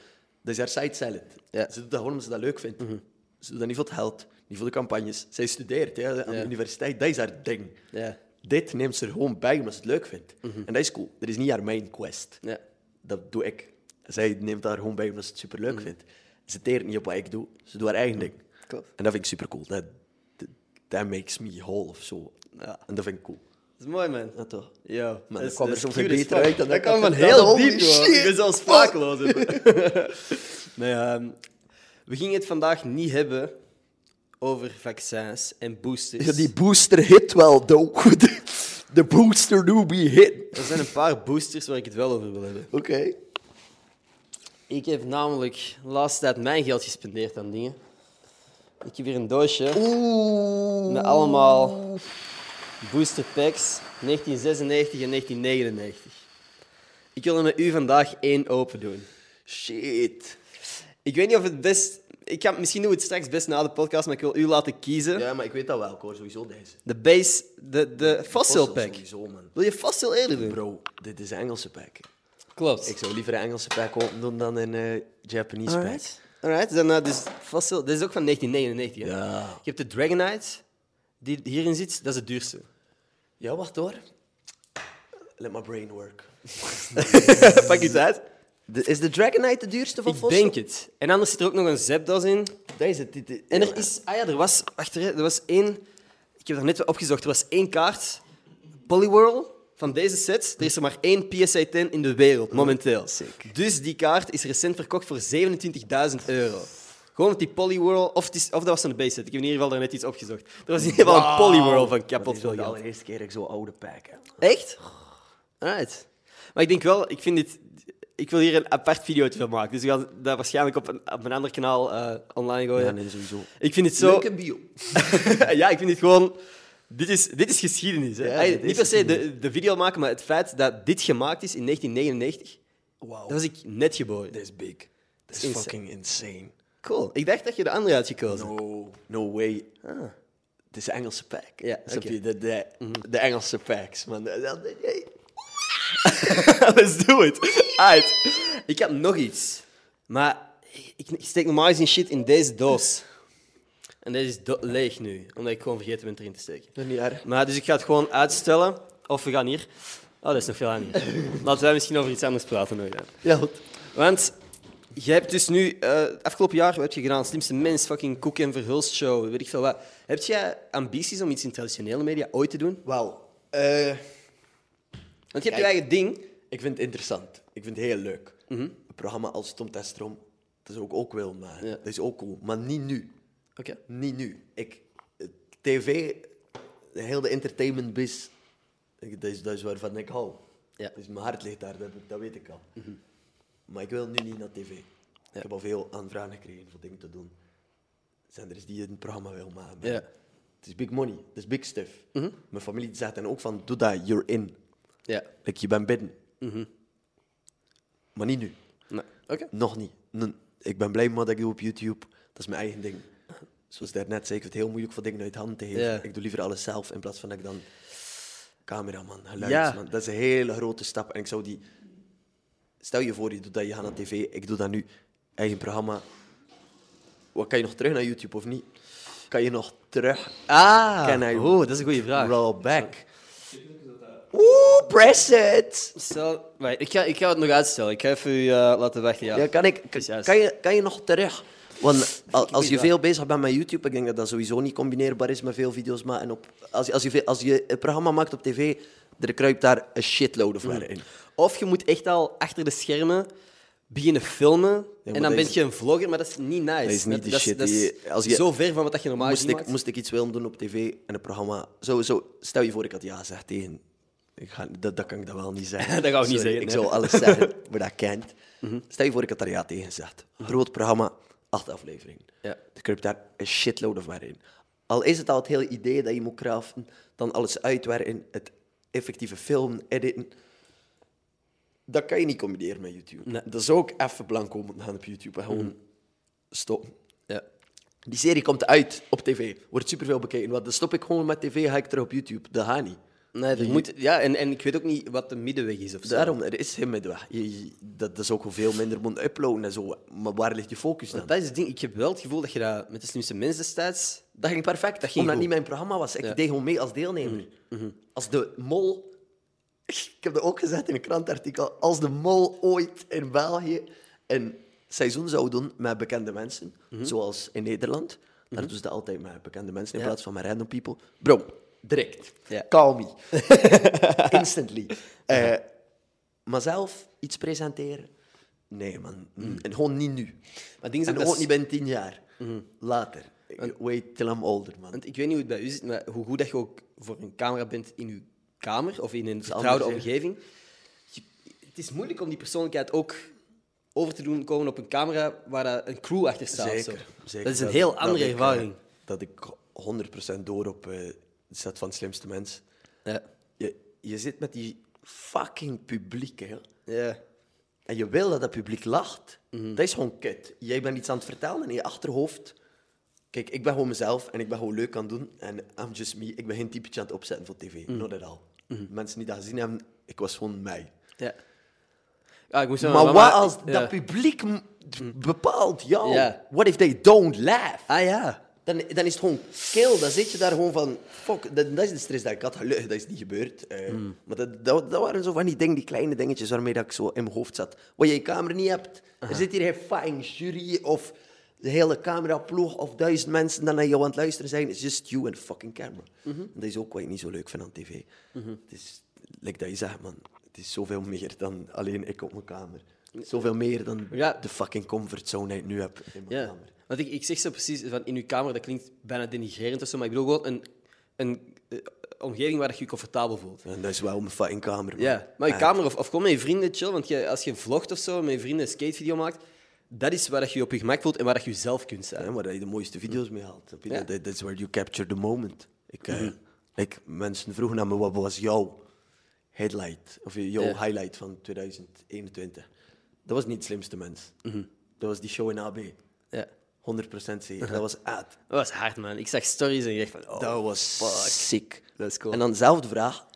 Dat is haar side salad. Ja. Ze doet dat gewoon omdat ze dat leuk vindt. Ze doet dat niet voor het geld, niet voor de campagnes. Zij studeert ja, aan de universiteit. Dat is haar ding. Ja. Dit neemt ze er gewoon bij omdat ze het leuk vindt. En dat is cool. Dat is niet haar main quest. Ja. Dat doe ik. Zij neemt daar gewoon bij omdat ze het superleuk vindt. Ze teert niet op wat ik doe. Ze doet haar eigen ding. Klopt. En dat vind ik super cool. Dat, dat, that makes me whole of zo. Ja. En dat vind ik cool. Dat is mooi, man. Ja, toch? Ja, Maar dat kwam er as beter uit dan dat ik kwam van heel diep, shit. Ik ben zelfs sprakeloos. nee, ehm, we gingen het vandaag niet hebben over vaccins en boosters. Ja, die booster hit wel, though. De, de booster do be hit. Er zijn een paar boosters waar ik het wel over wil hebben. Oké. Ik heb namelijk de laatste tijd mijn geld gespendeerd aan dingen. Ik heb hier een doosje Oeh. met allemaal booster packs 1996 en 1999. Ik wil er met u vandaag één open doen. Shit. Ik weet niet of het best... Ik ga, misschien doen we het straks best na de podcast, maar ik wil u laten kiezen. Ja, maar ik weet dat wel. Hoor sowieso deze. De base, de, de fossil pack. Sowieso, man. Wil je fossil eerder doen? Bro, dit is een Engelse pack. Klopt. Ik zou liever een Engelse pack open doen dan een eh, Japanese pack. Alright. Alright, dan uh, dus fossil. Dit is ook van 1999. Hè? Ja. Je hebt de Dragonite, die hierin zit. Dat is het duurste. Ja, wacht hoor. Let my brain work. Pak iets uit. De- is de Dragonite de duurste van Ik Fossil? denk het. En anders zit er ook nog een Zapdos in. Dat is het. dit- dit- En er is... Ah ja, er was... Wacht, er was één... Ik heb er net opgezocht. Er was één kaart. Poliwhirl van deze set. Er is er maar één PSA 10 in de wereld, momenteel. sick. Dus die kaart is recent verkocht voor 27.000 euro. Gewoon met die Poliwhirl... Of, is, of dat was een base set. Ik heb in ieder geval daar net iets opgezocht. Er was in ieder geval een Poliwhirl van Dat kapot is veel wel de geld. allereerste keer dat ik zo'n oude pack heb. Echt? Alright. Maar ik denk wel, ik vind dit... Ik wil hier een apart video van maken. Dus we gaan dat waarschijnlijk op een, op een ander kanaal eh, online gooien. Ja, nee, sowieso. Ik vind het zo... Leuke bio. ja, ik vind het gewoon... Dit is, dit is geschiedenis. Hè? Ja, Ay, dit is niet per se de, de video maken, maar het feit dat dit gemaakt is in 1999, Wauw. dat was ik net geboren. Dat is big. Dat is Insane. fucking insane. Cool. Ik dacht dat je de andere had gekozen. No, no way. Het is een Engelse pack. Ja, je? De, de, de Engelse packs, man. Let's do it. Uit. Ik heb nog iets. Maar ik, ik steek normaal gezien shit in deze doos. En deze is do- leeg nu, omdat ik gewoon vergeten ben erin te steken. Dat is niet erg. Maar dus ik ga het gewoon uitstellen. Of we gaan hier... Oh, dat is nog veel aan hier. Laten wij misschien over iets anders praten nooit. Ja, goed. Want je hebt dus nu... eh, afgelopen jaar wat heb je gedaan? Slimste mens, fucking Koek en Verhulst show, weet ik veel wat. Heb jij ambities om iets in traditionele media ooit te doen? Wauw. Eh, Want je hebt je eigen ding. Ik vind het interessant. Ik vind het heel leuk. Een programma als Tom Testrom, dat is ook, ook wel, maar Ja. dat is ook cool. Maar niet nu. Oké. Niet nu. Ik, tv de hele entertainment biz, dat is, dat is waarvan ik hou. Ja. Dus mijn hart ligt daar, dat, dat weet ik al. Maar ik wil nu niet naar tv. Ik heb al veel aanvragen gekregen voor dingen te doen. Zenders die een programma wil maken. Ja. Het is big money, het is big stuff. Mijn familie zegt dan ook van, doe dat, you're in. Ja. Like, je bent binnen. Maar niet nu. Nee. Oké. Nog niet. Ik ben blij met wat ik doe op YouTube. Dat is mijn eigen ding. Zoals daarnet zei, ik vind het heel moeilijk voor dingen uit handen te geven. Ik doe liever alles zelf in plaats van dat ik dan cameraman, Ja. geluidsman. Dat is een hele grote stap. En ik zou die... Stel je voor, je doet dat, je gaat naar tv. Ik doe dat nu. Eigen programma. Wat, kan je nog terug naar YouTube of niet? Kan je nog terug? Ah, oh, dat is een goede vraag. Roll back. Oeh, press it! Stel, wacht, ik, ga, ik ga het nog uitstellen. Ik ga even u eh, laten wachten. Ja. Ja, kan, ik, juist. kan, je, kan je nog terug? Want al- als je veel bezig bent met YouTube, ik denk dat dat sowieso niet combineerbaar is met veel video's maken. Op, als, je, als, je, als je een programma maakt op tv, er kruipt daar een shitload of Mm. werk in. Of je moet echt al achter de schermen beginnen filmen. maar en dan ben is- je een vlogger, maar dat is niet nice. Dat is niet die dat, shit Dat is, die je- als je- zo ver van wat je normaal Moest gezien ik, maakt. moest ik iets willen doen op tv en een programma... Zo, zo, stel je voor, ik had ja gezegd tegen... Ik ga, dat, dat kan ik dan wel niet zeggen. Dat gaan we niet zeggen, Ik nee. zou alles zeggen, maar dat kent. Stel je voor, ik had daar ja tegen gezegd. Groot programma, acht afleveringen. Ja. Er kruipt daar een shitload of in. Al is het al het hele idee dat je moet craften, dan alles uitwerken, het effectieve filmen, editen. Dat kan je niet combineren met YouTube. Nee. Dat zou ook even blanco moeten gaan op YouTube en gewoon stoppen. Ja. Die serie komt uit op tv, wordt superveel bekeken. Want dan stop ik gewoon met tv, ga ik terug op YouTube. Dat gaat niet. Nee, er moet, ja en, en ik weet ook niet wat de middenweg is of zo. Daarom, er is geen middenweg. Je, je- dat, dat is ook veel minder moeten uploaden en zo. Maar waar ligt je focus dan? Want dat is het ding. Ik heb wel het gevoel dat je dat met de slimste mensen destijds... Dat ging perfect, ging omdat goed. niet mijn programma was. Ik Ja. deed gewoon mee als deelnemer. Als de mol... Ik heb dat ook gezegd in een krantartikel. Als de mol ooit in België een seizoen zou doen met bekende mensen, zoals in Nederland, dan doen ze dat altijd met bekende mensen in Ja. plaats van met random people. Bro, direct. Ja. Call me. Instantly. Eh, maar zelf iets presenteren? Nee, man. En gewoon niet nu. Maar het ding is En ook is- niet binnen tien jaar. Later. Wait till I'm older, man. Want ik weet niet hoe het bij u zit, maar hoe goed dat je ook voor een camera bent in uw kamer of in een vertrouwde anders, omgeving. Je- het is moeilijk om die persoonlijkheid ook over te doen komen op een camera waar een crew achter staat. Zeker, zeker. Dat is een heel dat andere eh, ervaring. dat ik 100% door op eh, de set van slimste mens. Ja. Je, je zit met die fucking publiek, hè. Ja. En je wil dat dat publiek lacht. Mhm. Dat is gewoon kut. Jij bent iets aan het vertellen en in je achterhoofd... Kijk, ik ben gewoon mezelf en ik ben gewoon leuk aan het doen. En I'm just me. Ik ben geen typetje aan het opzetten voor tv. Mhm. Not at all. Mensen die dat gezien hebben, ik was gewoon mij. Ja. Ik moest Maar wat als ja. dat publiek bepaalt jou? Ja. What if they don't laugh? Ah ja. Dan, dan is het gewoon kill. Dan zit je daar gewoon van... Fuck, dat, dat is de stress dat ik had. Gelukkig, dat is niet gebeurd. Eh, Maar dat, dat, dat waren zo van die dingen, die kleine dingetjes waarmee dat ik zo in mijn hoofd zat. Wat je in je kamer niet hebt. Er zit hier geen fucking jury of de hele cameraploeg of duizend mensen die naar jou aan het luisteren zijn. It's just you and the fucking camera. En dat is ook wat ik niet zo leuk vind aan tv. Het is, like dat je zegt, man. Het is zoveel meer dan alleen ik op mijn kamer. Zoveel meer dan Ja. de fucking comfortzone die ik nu heb in mijn Ja. kamer. Want ik, ik zeg zo precies, van in uw kamer, dat klinkt bijna denigrerend of zo, maar ik bedoel gewoon een, een eh, omgeving waar je je comfortabel voelt. En dat is wel mijn fucking kamer. man. Ja, maar je kamer of, of gewoon met je vrienden chill, want je, als je vlogt of zo, met je vrienden een skatevideo maakt, dat is waar dat je je op je gemak voelt en waar dat je zelf kunt zijn. Ja, waar je de mooiste video's mee haalt. snap je? Ja. Dat is where you capture the moment. Ik, eh, ik, mensen vroegen naar me, wat was jouw headlight, of jouw Ja. highlight van 2021? Dat was niet het slimste mens. Dat was die show in AB. Ja. 100% zeker. Dat was uit. Dat was hard, man. Ik zag stories en ik dacht van, oh, dat was fuck. sick. Dat is cool. En dan dezelfde vraag.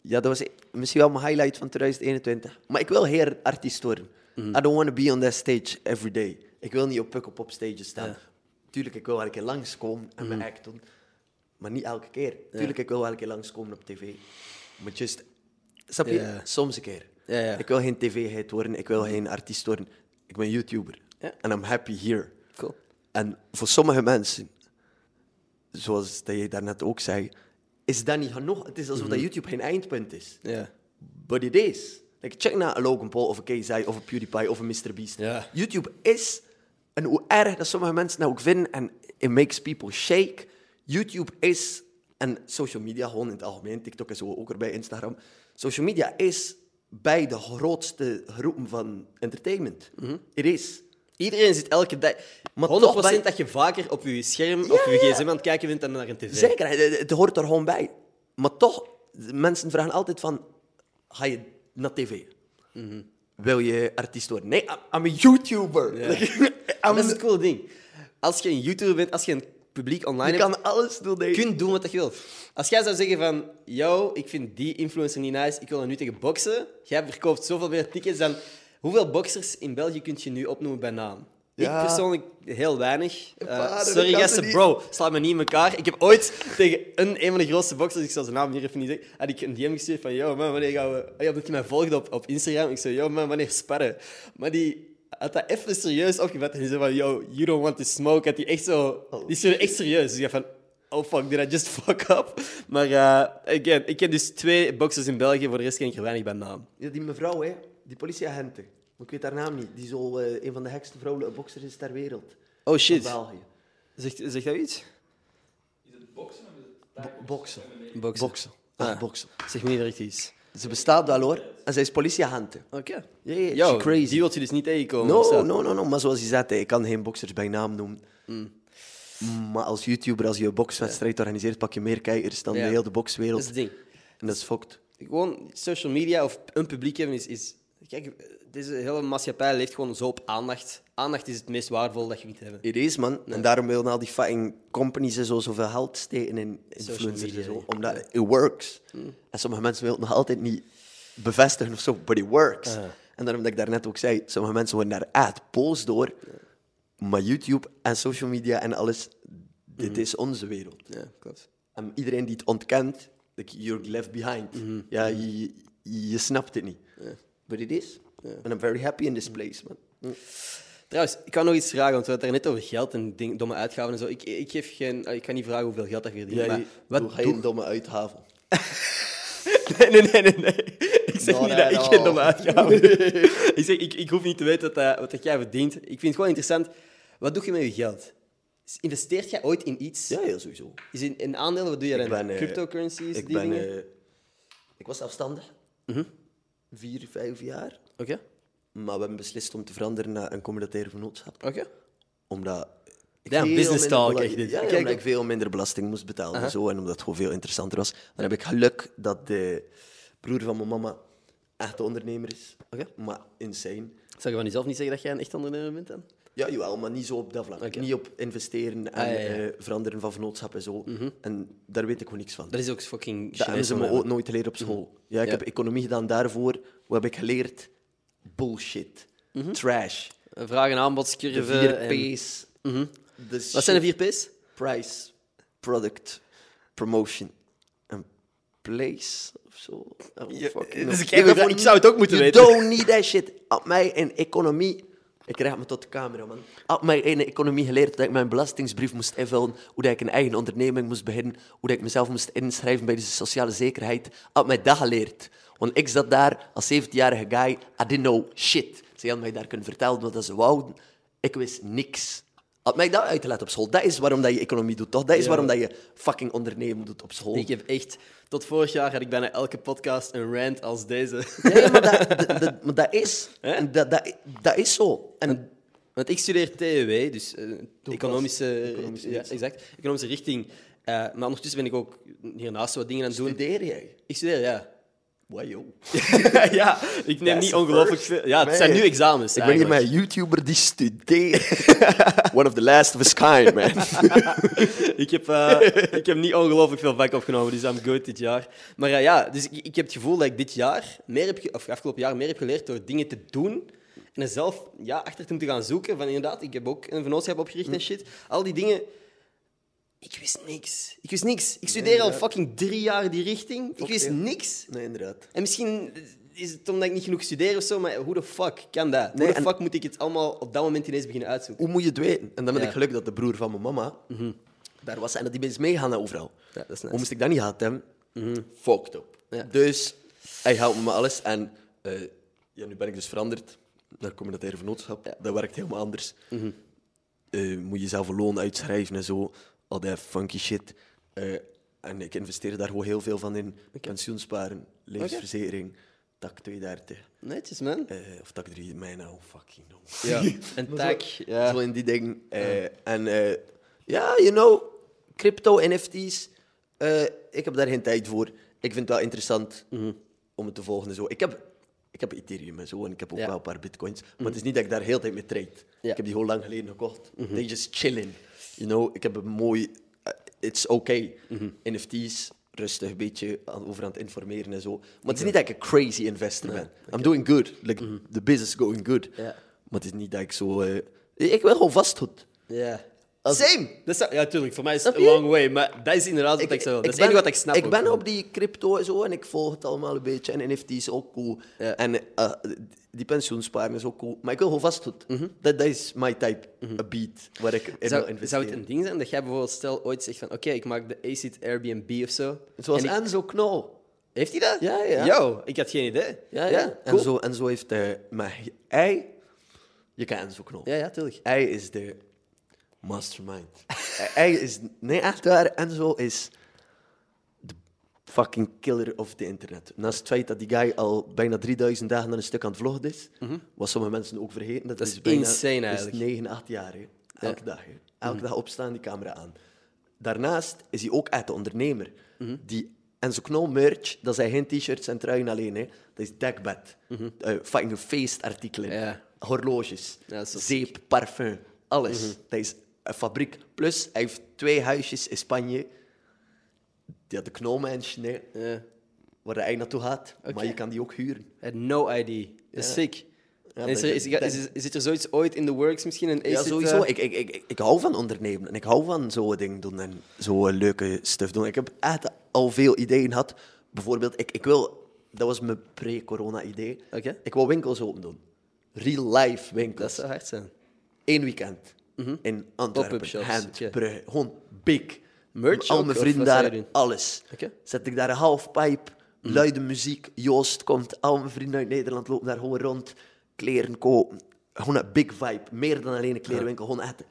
Ja, dat was misschien wel mijn highlight van 2021. Maar ik wil heer artiest worden. Mhm. I don't want to be on that stage every day. Ik wil niet op Pukkelpop stage staan. Tuurlijk, ik wil wel een keer langskomen en Mhm. mijn act doen. Maar niet elke keer. Tuurlijk, ik wil wel een keer langskomen op tv. Maar just... Snap je? Ja. Soms een keer. Ja, ja. Ik wil geen tv-hit worden. Ik wil geen artiest worden. Ik ben YouTuber. Ja. En I'm happy here. En voor sommige mensen, zoals dat je daarnet ook zei, is dat niet genoeg. Het is alsof dat YouTube geen eindpunt is. Ja. But it is. Like, check naar een Logan Paul of een KZI of een PewDiePie of een MrBeast. Ja. YouTube is, en hoe erg dat sommige mensen dat ook vinden, en it makes people shake, YouTube is En social media, gewoon in het algemeen, TikTok zo, ook erbij, Instagram. Social media is bij de grootste groepen van entertainment. Er is. Iedereen zit elke dag... Maar 100% toch ben- dat je vaker op je scherm, op je gsm aan het kijken bent dan naar een tv. Zeker, het, het hoort er gewoon bij. Maar toch, mensen vragen altijd van, ga je naar tv? Wil je artiest worden? Nee, I'm, a YouTuber. Dat is het coole ding. Als je een YouTuber bent, als je een publiek online je hebt, kan alles doen. je kunt doen wat je wilt. Als jij zou zeggen van, yo, ik vind die influencer niet nice, ik wil er nu tegen boksen. Jij verkoopt zoveel meer tickets dan... Hoeveel boxers in België kun je nu opnoemen bij naam? Ja. Ik persoonlijk heel weinig. Eh, sorry niet. bro, sla me niet in elkaar. Ik heb ooit tegen een, een van de grootste boxers, ik zal zijn naam hier even niet zeggen, had ik een DM gestuurd van, yo man, wanneer gaan we... Ja, omdat hij mij volgde op, op Instagram. Ik zei, yo man, wanneer sparren? Maar die had dat even serieus opgevat en die zei van, yo, you don't want to smoke. Had die echt zo... Die stuurde echt serieus. Dus ik van, oh fuck, did I just fuck up? Maar eh, again, ik ken dus twee boxers in België, voor de rest ken ik er weinig bij naam. Ja, die mevrouw, hè, die politieagenten. Maar ik weet haar naam niet. Die zo eh, een van de gekste vrouwelijke boxers is ter wereld. Oh Van shit. België. Zegt, zegt dat iets? Bo- boksen. Boksen. Boksen. Ah, Ah. boksen. Zeg me niet direct iets. Ze bestaat wel hoor. En zij is politieagenten. Oké. Yo, she crazy. die wil je dus niet tegenkomen. of No, no, no, no. Maar zoals je zei, ik kan geen boxers bij naam noemen. Maar als YouTuber, als je een bokswedstrijd organiseert, pak je meer kijkers dan Ja. de hele Dat bokswereld. is het ding. En dat is fucked. Gewoon social media of een publiek hebben is... is kijk, deze hele maatschappij leeft gewoon zo op aandacht. Aandacht is het meest waardevol dat je kunt hebben. Het is, man. En daarom willen al die fucking companies en zo zoveel geld steken in influencers media, en zo. ja. Omdat it works. En sommige mensen willen het nog altijd niet bevestigen of zo, but it works. En daarom dat ik daarnet ook zei, sommige mensen worden daar echt boos door. Maar YouTube en social media en alles, dit is onze wereld. Ja, klopt. En iedereen die het ontkent, like, you're left behind. Ja, je, je, je snapt het niet. But it is. And I'm very happy in this place, man. Trouwens, ik kan nog iets vragen, want we hadden het net over geld en ding, domme uitgaven en zo. Ik, ik, geef geen, ik kan niet vragen hoeveel geld dat je verdient, Ja, maar wat doe- een domme uithaven? Nee, nee, nee, nee, nee. Ik zeg No, niet dat ik geen domme uitgaven Ik zeg, ik, ik hoef niet te weten wat, dat- wat dat jij verdient. Ik vind het gewoon interessant. Wat doe je met je geld? Investeert jij ooit in iets? Ja, heel sowieso. Is in, in aandelen, wat doe je dan? ben, eh, Cryptocurrencies, Ik die ben... dingen? eh, ik was zelfstandig. Vier, vijf jaar. Oké, Maar we hebben beslist om te veranderen naar een communautaire vennootschap. oké. Omdat... ik Ja, business talk, echt dit. Ja, omdat ik veel minder belasting moest betalen en zo. En omdat het gewoon veel interessanter was. Dan heb ik geluk dat de broer van mijn mama echt de ondernemer is. Oké. Maar insane. Zou je van jezelf niet zeggen dat jij een echt ondernemer bent dan? Ja, jawel, maar niet zo op dat vlak. Niet op investeren en Ah, ja, ja. eh, veranderen van vennootschap en zo. En daar weet ik gewoon niks van. Dat is ook fucking Dat hebben ze me ook nooit geleerd op school. Ja, ik Ja. heb economie gedaan daarvoor. Wat heb ik geleerd? Bullshit. Trash. Een vraag- en De aanbodscurve. vier en- P's. De Wat zijn de shit. vier P's? Price, product, promotion en place of zo. Ja, fucking dus ik- zou het ook moeten you weten. don't need that shit. Op mij in economie... Ik krijg me tot de camera, man. Op mij in economie geleerd dat ik mijn belastingsbrief moest invullen, hoe dat ik een eigen onderneming moest beginnen, hoe dat ik mezelf moest inschrijven bij de sociale zekerheid. Op mij dat geleerd. Want ik zat daar als 17-jarige guy, I didn't know shit. Ze hadden mij daar kunnen vertellen wat ze wouden. Ik wist niks. Had mij dat uitgelegd op school. Dat is waarom dat je economie doet, toch? Dat is Ja. waarom dat je fucking ondernemen doet op school. Ik heb echt... Tot vorig jaar had ik bijna elke podcast een rant als deze. Nee, maar dat, dat, dat- maar dat is. En dat, dat, dat is zo. En Want ik studeer TEW, dus eh, economische, Economische ja, exact, economische richting. Eh, maar ondertussen ben ik ook hiernaast wat dingen aan het doen. studeer jij? Ik studeer, ja. Wow, ja, ik neem That's niet ongelooflijk veel. Ja, het zijn nu examens. Ik ben hier met een YouTuber die studeert. One of the last of his kind, man. ik, heb, eh, ik heb niet ongelooflijk veel vak opgenomen, dus I'm good dit jaar. Maar eh, ja, dus ik, ik heb het gevoel dat ik dit jaar, meer heb, of afgelopen jaar, meer heb geleerd door dingen te doen. En er zelf ja, achter te moeten gaan zoeken. Van inderdaad, ik heb ook een vennootschap opgericht en shit. Al die dingen. Ik wist niks. Ik wist niks. Ik studeer al fucking drie jaar die richting. Ik wist ja. niks. Nee, inderdaad. En misschien is het omdat ik niet genoeg studeer of zo, maar hoe de fuck kan dat? Nee, hoe de fuck moet ik het allemaal op dat moment ineens beginnen uitzoeken? Hoe moet je het weten? En dan ben Ja. ik geluk dat de broer van mijn mama daar was en dat die mensen meegaan naar overal. Ja, dat is nice. Hoe moest ik dat niet gehad hebben? Fucked up. Ja. Dus hij helpt me met alles. En eh, ja, nu ben ik dus veranderd naar communautaire vennootschap. Dat werkt helemaal anders. Eh, moet je zelf een loon uitschrijven en zo. Al die funky shit. Eh, en ik investeer daar gewoon heel veel van in. Pensioensparen, levensverzekering, tak 230. Netjes, man. eh, of tak 3, mijn nou, fucking no. Ja. En tag, zo, ja. Zo in die dingen. eh, En eh, ja, you know, crypto, NFT's. eh, ik heb daar geen tijd voor. Ik vind het wel interessant Mhm. om het te volgen. en Zo. Ik, heb, ik heb Ethereum en zo, en ik heb ook Ja. wel een paar bitcoins. Maar het is niet dat ik daar heel de tijd mee trade. Ja. Mhm. Ik heb die heel lang geleden gekocht. They just chilling. You know, ik heb een mooi... eh, it's okay. Mhm. NFT's, rustig een beetje aan, over aan het informeren en zo. Maar het is niet dat ik een crazy investor ben. I'm doing good. Like, the business is going good. Mhm. Maar het is niet dat ik zo... eh, ik wil gewoon vastgoed. Ja. Als- Same! Dat is, ja, tuurlijk. Voor mij is het long way. Maar dat is inderdaad wat ik. Dat is het wat ik snap Ik ben op die crypto en zo en ik volg het allemaal een beetje. En NFT's ook cool. Ja. En eh, die pensioensparen is ook cool. Maar ik wil gewoon vastgoed. Dat, dat is my type, a beat, waar ik in wil Mhm. Zou, investeren. zou het een ding zijn dat jij bijvoorbeeld stel ooit zegt van oké, ik maak de ACID Airbnb of zo. Zoals En ik- Enzo Knol. Heeft hij dat? Ja, ja. Yo, ik had geen idee. Ja, ja. cool. En, zo, en zo heeft... eh maar hij... Je kent Enzo Knol. Ja, ja, tuurlijk. Hij is de mastermind. hij is... Nee, echt waar. Enzo is de fucking killer of the internet. Naast het feit dat die guy al bijna 3000 dagen aan een stuk aan het vloggen is, wat sommige mensen ook vergeten. Dat, Mhm. Dat is, is bijna, insane dat is eigenlijk. 9, 8 jaar. Hè. Elke dag. Hè. Elke dag opstaan, die camera aan. Daarnaast is hij ook echt de ondernemer. Mhm. Die Enzo Knol merch, dat zijn geen t-shirts en truien alleen. Hè. Dat is dekbed. Eh, fucking feestartikelen. Mhm. Ja. Horloges. Ja, zeep, parfum. Alles. Mhm. Dat is een fabriek. Plus, hij heeft twee huisjes in Spanje. Die had de knolmansion, hè, Ja. waar hij naartoe gaat. Maar je kan die ook huren. I had no ID. Dat is Ja. sick. Ja, En is, er, is, is, is, is er zoiets ooit in the works misschien? Ja, sowieso. eh, Ik, ik, ik, ik, ik hou van ondernemen. En ik hou van zo'n dingen doen en zo leuke stuff doen. Ik heb echt al veel ideeën gehad. Bijvoorbeeld, ik, ik wil... Dat was mijn pre-corona-idee. Ik wil winkels open doen. Real-life winkels. Dat zou hard zijn. Eén weekend. In Antwerpen. Brugge. Gewoon big. Merch Al mijn vrienden daar, alles. Oké. Zet ik daar een halfpipe, luide muziek, Joost komt, al mijn vrienden uit Nederland lopen daar gewoon rond, kleren kopen. Gewoon een big vibe, meer dan alleen een klerenwinkel. Gewoon echt een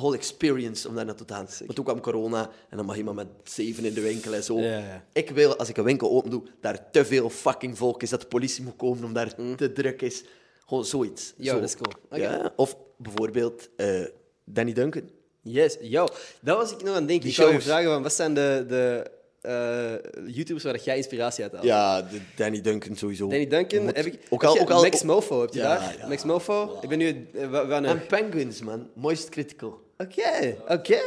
whole experience om daar naartoe te gaan. Want toen kwam corona en dan mag iemand met zeven in de winkel en zo. Ja, ja. Ik wil, als ik een winkel open doe, daar te veel fucking volk is, dat de politie moet komen om daar te druk is. Gewoon zoiets. Ja, Zo. dat is cool. Oké. Ja, of bijvoorbeeld eh, Danny Duncan. Yes, yo. Dat was ik nog aan het denken. Die ik zou je shows. vragen, van, wat zijn de, de eh, YouTubers waar jij inspiratie uit haalt? Ja, de Danny Duncan sowieso. Danny Duncan, Moet- heb ik... Ook heb al, je ook al, Max Mofo, heb je Ja, daar? ja. Max Mofo? Ik ben nu... eh, wa-? En Penguins, man. Moist Critical. Oké, oké.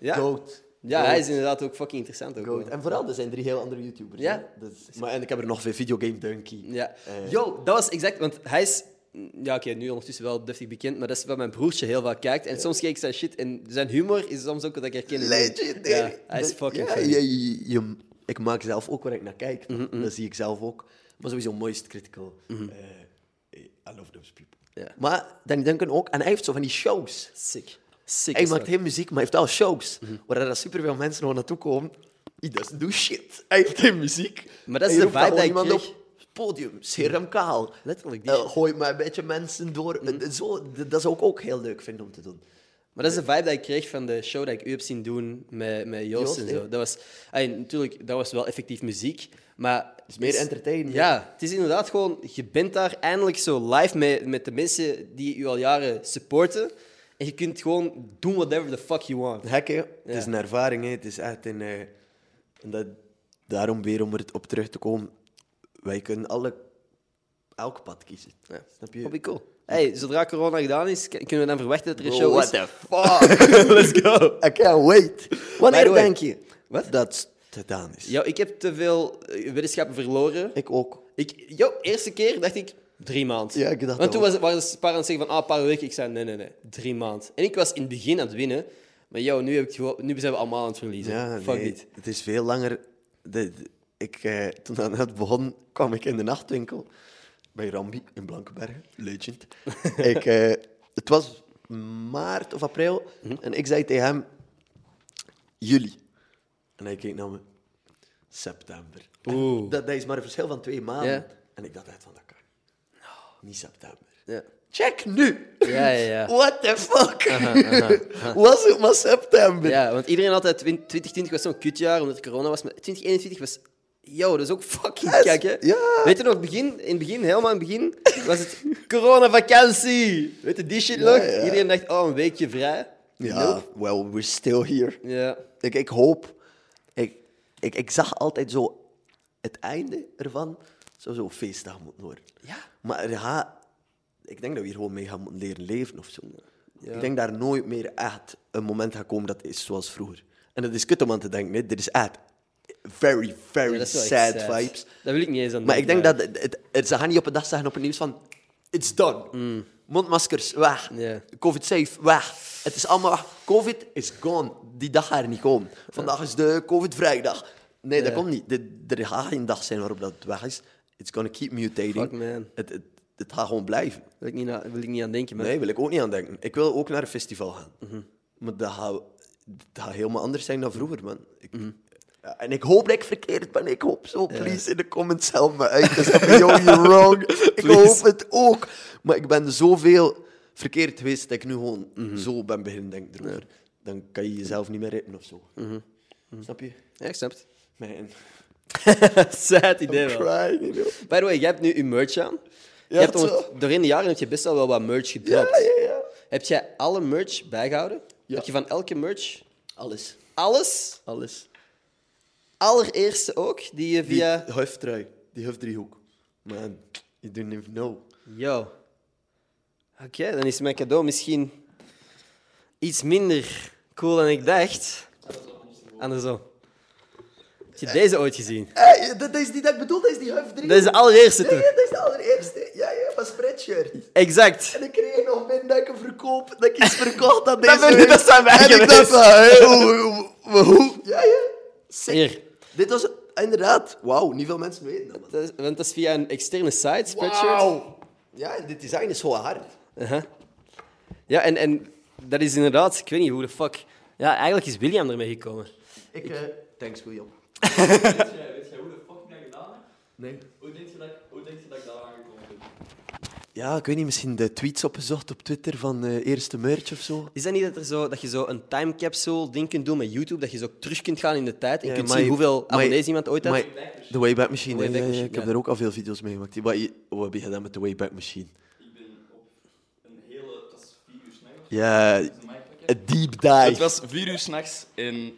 Ja. Goat. Ja, Goat. hij is inderdaad ook fucking interessant. Ook Goat. En vooral, er zijn drie heel andere YouTubers. Ja. hè. Dus, maar, en ik heb er nog veel Videogame Donkey. Ja. Eh. Yo, dat was exact... Want hij is... Ja, oké, nu ondertussen wel deftig bekend, maar dat is wat mijn broertje heel vaak kijkt. En soms kijk ik zijn shit en zijn humor is soms ook wat ik herken. Legendary. Ja, hij is fucking ja, funny. je- je- je- Ik maak zelf ook waar ik naar kijk. Mhm, Dat zie ik zelf ook. Maar sowieso Moist Critical. Eh, I love those people. Ja. Maar Danny Duncan ook. En hij heeft zo van die shows. Sick. Sick Hij maakt geen muziek, maar hij heeft wel shows. Mhm. Waar er superveel mensen naartoe komen. He doesn't do shit. Hij heeft geen muziek. Maar dat is de vibe dat ik kreeg. op podium. Scheer hem kaal. Letterlijk, die shit. gooi maar een beetje mensen door. Eh, Zo, dat zou ik ook heel leuk vinden om te doen. Maar dat is de vibe dat ik kreeg van de show dat ik u heb zien doen met, met Joost, Joost, en zo. Dat was, natuurlijk, dat was wel effectief muziek, maar... Het is meer entertainment. Ja, het is inderdaad gewoon... Je bent daar eindelijk zo live met, met de mensen die u al jaren supporten. En je kunt gewoon doen whatever the fuck you want. Gek, hè? Het Ja. is een ervaring, hè? Het is echt een... eh, dat, daarom weer om er op terug te komen. Wij kunnen alle, elk pad kiezen. Ja. Snap je? Hobby cool. Hey, zodra corona gedaan is, kunnen we dan verwachten dat er een show what is? the fuck? Let's go. I can't wait. Wanneer denk je Wat? dat het gedaan is? Ik heb te veel eh, wetenschappen verloren. Ik ook. Ik, yo, eerste keer dacht ik drie maanden. Ja, ik dacht Want toen was, waren ze een paar aan het zeggen van ah, een paar weken. Ik zei nee, nee, nee, drie maanden. En ik was in het begin aan het winnen. Maar yo, nu, heb ik gewoon, nu zijn we allemaal aan het verliezen. Ja, Fuck nee, dit. Het is veel langer. De, de- ik, eh, toen dat net begon, kwam ik in de nachtwinkel bij Rambi in Blankenbergen. Legend. ik, eh, het was maart of april Mhm. en ik zei tegen hem: juli. En hij keek naar me: september. Oeh. Dat, dat is maar een verschil van twee maanden. En ik dacht echt van dat kan. niet september. Ja. Check nu. Ja, ja, ja. What the fuck? Was het maar september? Ja, want iedereen had het 2020 was zo'n kutjaar omdat het corona was, maar 2021 was. Yo, dat is ook fucking Yes, kak, hè? ja. Weet je nog, begin, in het begin, helemaal in het begin, was het coronavakantie. Weet je die shit nog? ja. Iedereen dacht, oh, een weekje vrij. Ja, well, we're still here. Ja. Ik, ik hoop... Ik, ik, ik zag altijd zo het einde ervan. Zou zo'n feestdag moeten worden. Ja. Maar ik denk dat we hier gewoon mee gaan moeten leren leven of zo. Ja. Ik denk daar nooit meer echt een moment gaat komen dat is zoals vroeger. En dat is kut om aan te denken. hè. Dit is echt very, very dat sad, vibes. Daar wil ik niet eens aan Maar ik denk dat het, het- ze gaan niet op een dag zeggen op het nieuws van... It's done. Mondmaskers, weg. Mm. Ja. Covid safe, weg. Het is allemaal weg. Covid is gone. Die dag gaat er niet komen. Vandaag is de Covid-vrijdag. Nee, dat komt niet. Er gaat geen dag zijn waarop dat weg is. It's gonna keep mutating. Fuck, man. Het, het, het gaat gewoon blijven. Daar wil ik niet, na- wil ik niet aan denken, man. Nee, wil ik ook niet aan denken. Ik wil ook naar een festival gaan. Mhm. Maar dat gaat, dat gaat helemaal anders zijn dan vroeger, man. Ik, Mhm. Ja, en ik hoop dat ik verkeerd ben. Ik hoop zo, please, in de comments help me uit. Dus yo, you're wrong. ik hoop het ook. Maar ik ben zoveel verkeerd geweest dat ik nu gewoon Mhm. zo ben beginnen denken erover. Dan kan je jezelf niet meer redden of zo. Mhm. Snap je? Ja, ik snap het. Man, Sad idee wel. crying, you know. By the way, jij hebt nu je merch aan. je hebt doorheen de jaren heb je best wel wel wat merch gedropt. Ja, ja, ja. Heb jij alle merch bijgehouden? Ja. Heb je van elke merch Alles. alles, Alles. Allereerste ook, die je Die via... huftrui, die hufdriehoek. Man, you don't even know. Yo. Oké, dan is mijn cadeau misschien iets minder cool dan ik dacht. Andersom. Heb je deze ooit gezien? Hey, dat is die dat ik bedoel, dat is die hufdriehoek. Dat is de allereerste Nee, toch? dat is de allereerste. Ja, ja, van Spreadshirt. Exact. En ik kreeg nog binnen dat ik verkoop, dat ik iets verkocht aan deze ben- week. dat zijn wij En ik dacht hoe, hoe, hoe, hoe? Ja, ja. Sick. Hier. Dit was inderdaad, wauw, niet veel mensen weten dat. Dat is, want dat is via een externe site, Spreadshirt. Wauw. Ja, en dit design is zo hard. Uh-huh. Ja, en, en dat is inderdaad, ik weet niet hoe de fuck. Ja, eigenlijk is William ermee gekomen. Ik, eh, thanks William. Weet jij, weet jij hoe de fuck ik dat gedaan heb? Nee. Hoe denk je dat, ik- hoe denk je dat ik ben? Ja, ik weet niet, misschien de tweets opgezocht op Twitter van eh eerste merch of zo. Is dat niet dat, er zo, dat je zo een time capsule ding kunt doen met YouTube, dat je zo terug kunt gaan in de tijd en Ja, kunt zien hoeveel abonnees iemand ooit had? Maar de Wayback Machine, Wayback ja, ik heb daar ook al veel video's mee gemaakt. Wat, wat heb je gedaan met de Wayback Machine? Ik ben op een hele... Dat is vier uur s'nachts. Ja, een deep dive. Het was vier uur s'nachts en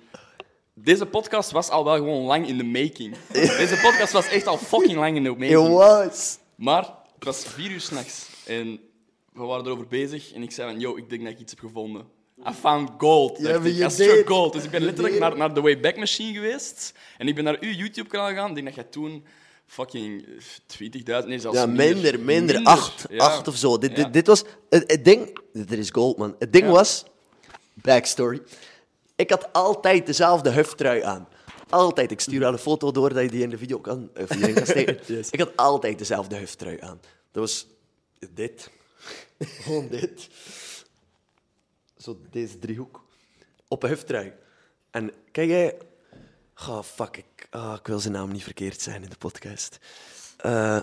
deze podcast was al wel gewoon lang in de making. Deze podcast was echt al fucking lang in de It making. was. Maar het was vier uur s'nachts en we waren erover bezig en ik zei van, yo, ik denk dat ik iets heb gevonden. I found gold. Ja, dacht ik. I struck deed- gold. Dus ik ben letterlijk naar, naar de Wayback Machine geweest en ik ben naar uw YouTube-kanaal gegaan. Ik denk dat jij toen fucking 20.000, nee zelfs Ja, minder, minder. Acht, Ja. acht of zo. Dit, Ja. dit, dit was... Het, het ding... Er is gold, man. Het ding was... Backstory. Ik had altijd dezelfde huftrui aan. Altijd. Ik stuur al een foto door dat je die in de video kan, of kan steken. Ik had altijd dezelfde huftrui aan. Dat was dit. Gewoon dit. Zo deze driehoek. Op een huftrui. En kijk jij... Oh, fuck. Ik, ah, ik wil zijn naam niet verkeerd zijn in de podcast. Eh...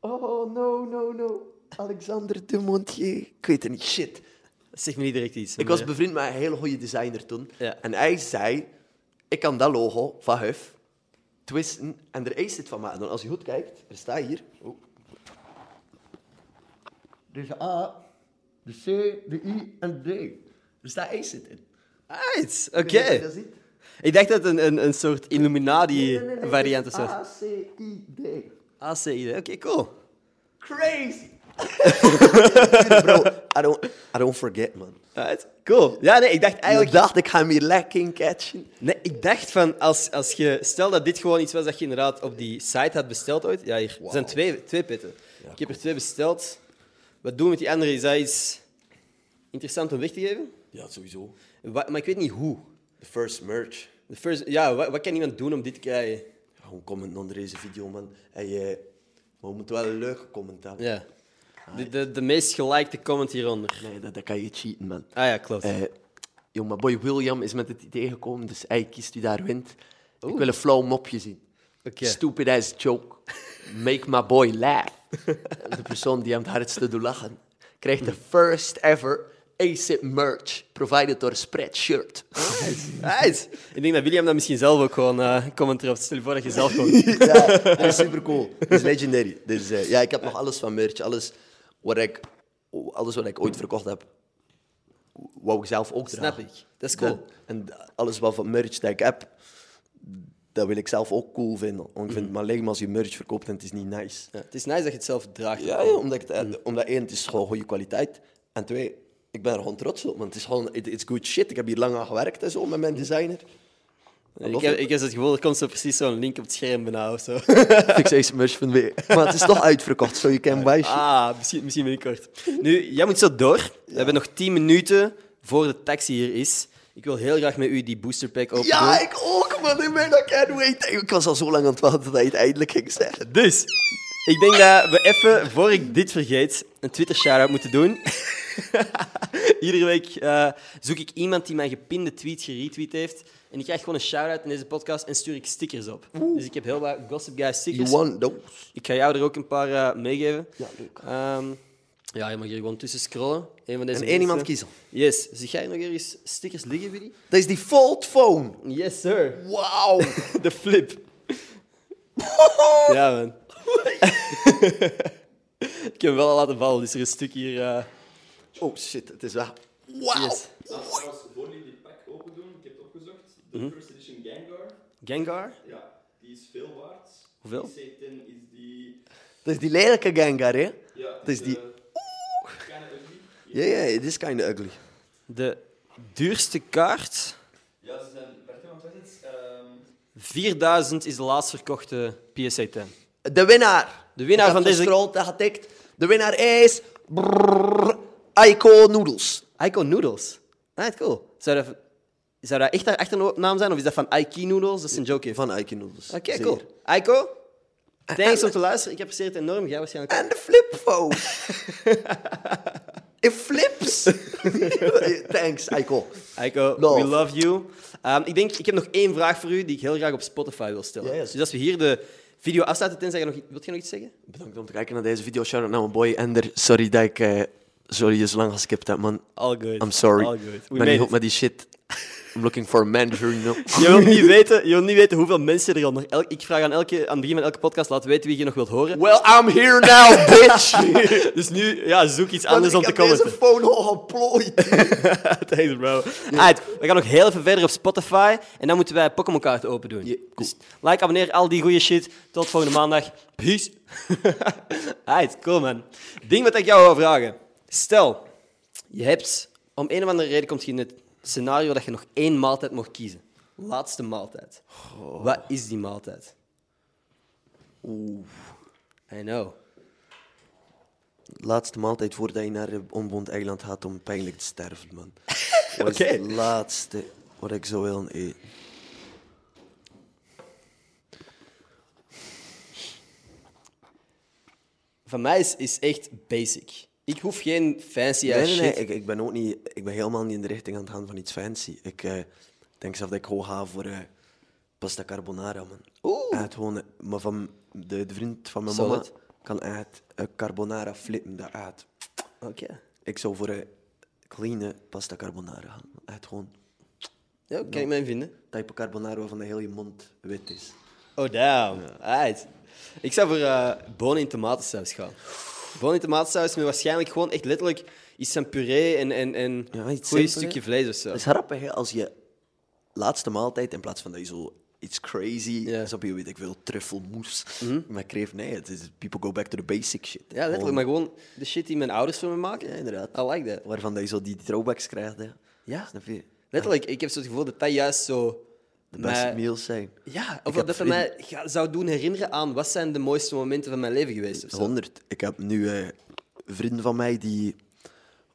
Oh, no, no, no. Alexander de Montier. Ik weet het niet. Shit. Zeg me niet direct iets. Ik was bevriend met een hele goede designer toen. Ja. En hij zei... Ik kan dat logo van Huff twisten en er is het van maken. Als je goed kijkt, er staat hier... Oh. De A, de C, de I en de D. Er staat ACID in. Right, oké. Ik dat ziet. Dacht dat het een, een, een soort Nee, nee, Illuminati-variant het was. is A-C-I-D. ACI, oké, cool. Crazy! Bro, I don't, I don't forget, man. Right, cool. Ja, nee, ik dacht Ik eigenlijk... dacht, ik ga hem hier lekker in catchen. Nee, ik dacht van, als, als je... Stel dat dit gewoon iets was dat je inderdaad op die site had besteld ooit. Ja, hier. Er zijn twee, twee pitten. ik heb er twee besteld. Wat doen we met die andere? Is dat iets interessant om weg te geven? Ja, sowieso. Maar ik weet niet hoe. The first merch. De first, ja, wat, wat kan iemand doen om dit te krijgen? Gewoon comment onder deze video, man. En je, maar we moeten wel een leuke comment hebben. Ja. De, de, de meest gelikte comment hieronder. Nee, dat, dat kan je cheaten, man. Ah ja, klopt. Eh joh, mijn boy William is met het idee gekomen, dus hij kiest wie daar wint. Ik wil een flauw mopje zien. Stupid ass joke. Make my boy laugh. De persoon die hem het hardste doet lachen, krijgt de first ever ASIP merch, provided door Spreadshirt. Nice. Ik denk dat William dat misschien zelf ook gewoon uh, comment erop. Stel je voor dat je zelf gewoon... ja, dat is super cool. Dat is legendary. Dus eh, ja, ik heb nog alles van merch. Alles wat ik, alles wat ik ooit verkocht heb, wou ik zelf ook dragen. Snap ik. Dat is cool. Dat- en alles wat van merch dat ik heb, dat wil ik zelf ook cool vinden. Want ik vind het maar als je merch verkoopt en het is niet nice. Ja, het is nice dat je het zelf draagt. Ja, ja omdat, het, eh, omdat één, het is gewoon goede kwaliteit. En twee, ik ben er gewoon trots op. Want het is gewoon, it- it's good shit. Ik heb hier lang aan gewerkt en zo met mijn designer. Ik heb, ik heb het gevoel, er komt zo precies zo'n link op het scherm bijna of zo. Fix merch van weer. Maar het is toch uitverkocht, zo je kan buy shit. Ah, misschien, misschien binnenkort. Nu, jij moet zo door. We hebben nog 10 minuten voor de taxi hier is. Ik wil heel graag met u die booster pack open Ja, ik ook, man. Ik ben dat can't wait. Ik was al zo lang aan het wachten dat je het eindelijk ging zeggen. Dus, ik denk dat we even, voor ik dit vergeet, een Twitter shout-out moeten doen. Iedere week eh, zoek ik iemand die mijn gepinde tweet geretweet heeft. En die krijgt gewoon een shout-out in deze podcast en stuur ik stickers op. Dus ik heb heel wat Gossip Guy You stickers. want those? Ik ga jou er ook een paar eh, meegeven. Ja, leuk. Ehm, ja, je mag hier gewoon tussen scrollen. Van deze En één iemand kiezen. Yes. Zie jij nog ergens stickers liggen, Willy? Dat is die Fold Phone. Yes, sir. Wauw. De flip. ja, man. ik heb hem wel al laten vallen, dus er is een stuk hier... eh, Oh shit, het is weg. Wauw. Yes. Trouwens, voor jullie die pack open doen, ik heb het opgezocht. De first edition Gengar, Gengar. ja, die is veel waard. Hoeveel? Die C10 is die... Dat is die lelijke Gengar, hè? Ja, Dat is die- Kinda ugly. Ja, ja, het is kind of ugly. De duurste kaart. Ja, ze zijn... Want wat is het? Ehm, 4000 is de laatst verkochte PSA 10. De winnaar. De winnaar van deze- gescrolld en getikt. De winnaar is... Brrr, Aiko Noodles. Ico Noodles. Ah, cool. Zou dat, zou dat echt haar achternaam zijn, of is dat van Ike Noodles? Dat is een joke. Van Aiko Noodles. Oké, cool. Aiko, thanks om te luisteren. Ik apprecieer het enorm. Jij waarschijnlijk. En de flipphone. It flips. Thanks, Aiko. Aiko, Love. we love you. Ehm, ik denk, ik heb nog één vraag voor u die ik heel graag op Spotify wil stellen. Ja, ja, dus als we hier de video afsluiten, tenzij je nog... Wilt je nog iets zeggen? Bedankt om te kijken naar deze video. Shout out naar mijn boy Ender. Sorry dat ik... eh, sorry je zo lang geskipt heb, man. All good. I'm sorry. All good. We Ik ben niet goed met die shit. I'm looking for a manager, you know. Je wilt niet weten, je wilt niet weten hoeveel mensen er al nog... elk- ik vraag aan, elke, aan het begin van elke podcast, laat weten wie je nog wilt horen. Well, I'm here now, bitch. Dus nu, ja, zoek iets anders om ik te heb deze phone al geplooid. Thanks, bro. Alright, we gaan nog heel even verder op Spotify. En dan moeten wij Pokémon kaarten open doen. Cool. Dus like, abonneer, al die goede shit. Tot volgende maandag. Peace. Alright, cool man. Ding wat ik jou wil vragen. Stel, je hebt... Om een of andere reden komt je in het scenario dat je nog één maaltijd mag kiezen. Laatste maaltijd. Wat is die maaltijd? Oeh. I know. Laatste maaltijd voordat je naar onbond eiland gaat om pijnlijk te sterven, man. Oké. het laatste wat ik zou willen eten? Van mij is, is echt basic. Ik hoef geen fancy Nee, nee, shit. nee. Ik, ik ben ook niet... Ik ben helemaal niet in de richting aan het gaan van iets fancy. Ik eh, denk zelf dat ik gewoon ga voor eh, pasta carbonara, man. Oeh. Echt gewoon... eh, Maar van de, de vriend van mijn mama kan echt een carbonara flippen, dat uit. Oké. Ik zou voor een clean pasta carbonara gaan. Echt gewoon Ja, kan ik mij vinden. type carbonara waarvan de hele mond wit is. Oh, damn. Alright. Ik zou voor eh bonen in tomatensaus gaan. Bonen in tomatensaus met waarschijnlijk gewoon echt letterlijk iets van puree en, en, en Ja, een iets goed simpel, stukje hè? vlees of zo. Het is grappig, hè, als je laatste maaltijd, in plaats van dat je zo iets crazy, Ja. Mhm. snap je, weet ik veel, truffelmoes met kreeft, nee, het is people go back to the basic shit. Ja, letterlijk. Maar gewoon de shit die mijn ouders voor me maken. Ja, inderdaad. I like that. Waarvan dat je zo die throwbacks krijgt, hè. Ja. Snap je? Letterlijk, ik heb zo het gevoel dat dat juist zo... De beste meals zijn. Ja, of dat dat mij zou doen herinneren aan wat zijn de mooiste momenten van mijn leven geweest. Of zo. 100. Ik heb nu eh, vrienden van mij die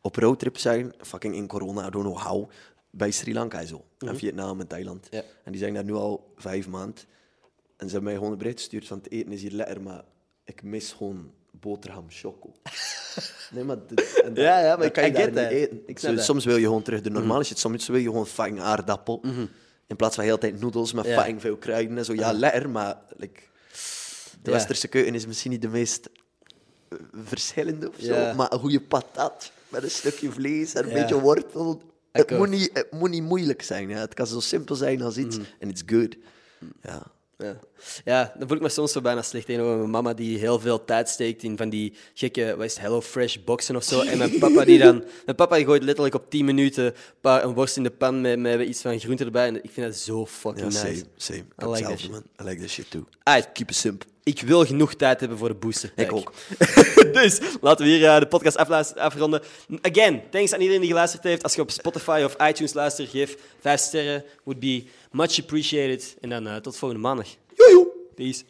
op roadtrip zijn, fucking in corona, I don't know how, bij Sri Lanka en zo. En Vietnam en Thailand. Mhm. Ja. En die zijn daar nu al vijf maanden. En ze hebben mij gewoon een bericht gestuurd van het eten is hier lekker, maar ik mis gewoon boterham choco. nee, maar... dit- en dat- Ja, ja, maar ik- kan je daar niet eten. Ik soms wil je gewoon terug de normale shit, soms wil je gewoon fucking aardappel. In plaats van heel de tijd noedels met Ja. fucking veel kruiden en zo. Ja, lekker, maar like, de westerse keuken is misschien niet de meest eh, verschillende of zo. Maar een goede patat met een stukje vlees en een beetje wortel. Het moet, niet, het moet niet moeilijk zijn. Ja. Het kan zo simpel zijn als iets en it's good. Ja. Ja. ja, dan voel ik me soms zo bijna slecht tegenover mijn mama die heel veel tijd steekt in van die gekke, wat is het, Hello Fresh boxen of zo. En mijn papa die dan, mijn papa die gooit letterlijk op 10 minuten een, paar, een worst in de pan met, met iets van groente erbij. En ik vind dat zo fucking Ja, nice. same, same. I like that shit. man. I like that shit too. Alright, Keep it simple. Ik wil genoeg tijd hebben voor de booster. Ik ook. dus laten we hier eh, de podcast afronden. Again, thanks aan iedereen die geluisterd heeft. Als je op Spotify of iTunes luistert, geef 5 sterren. Would be much appreciated. En dan eh, tot volgende maandag. Jojo. Peace.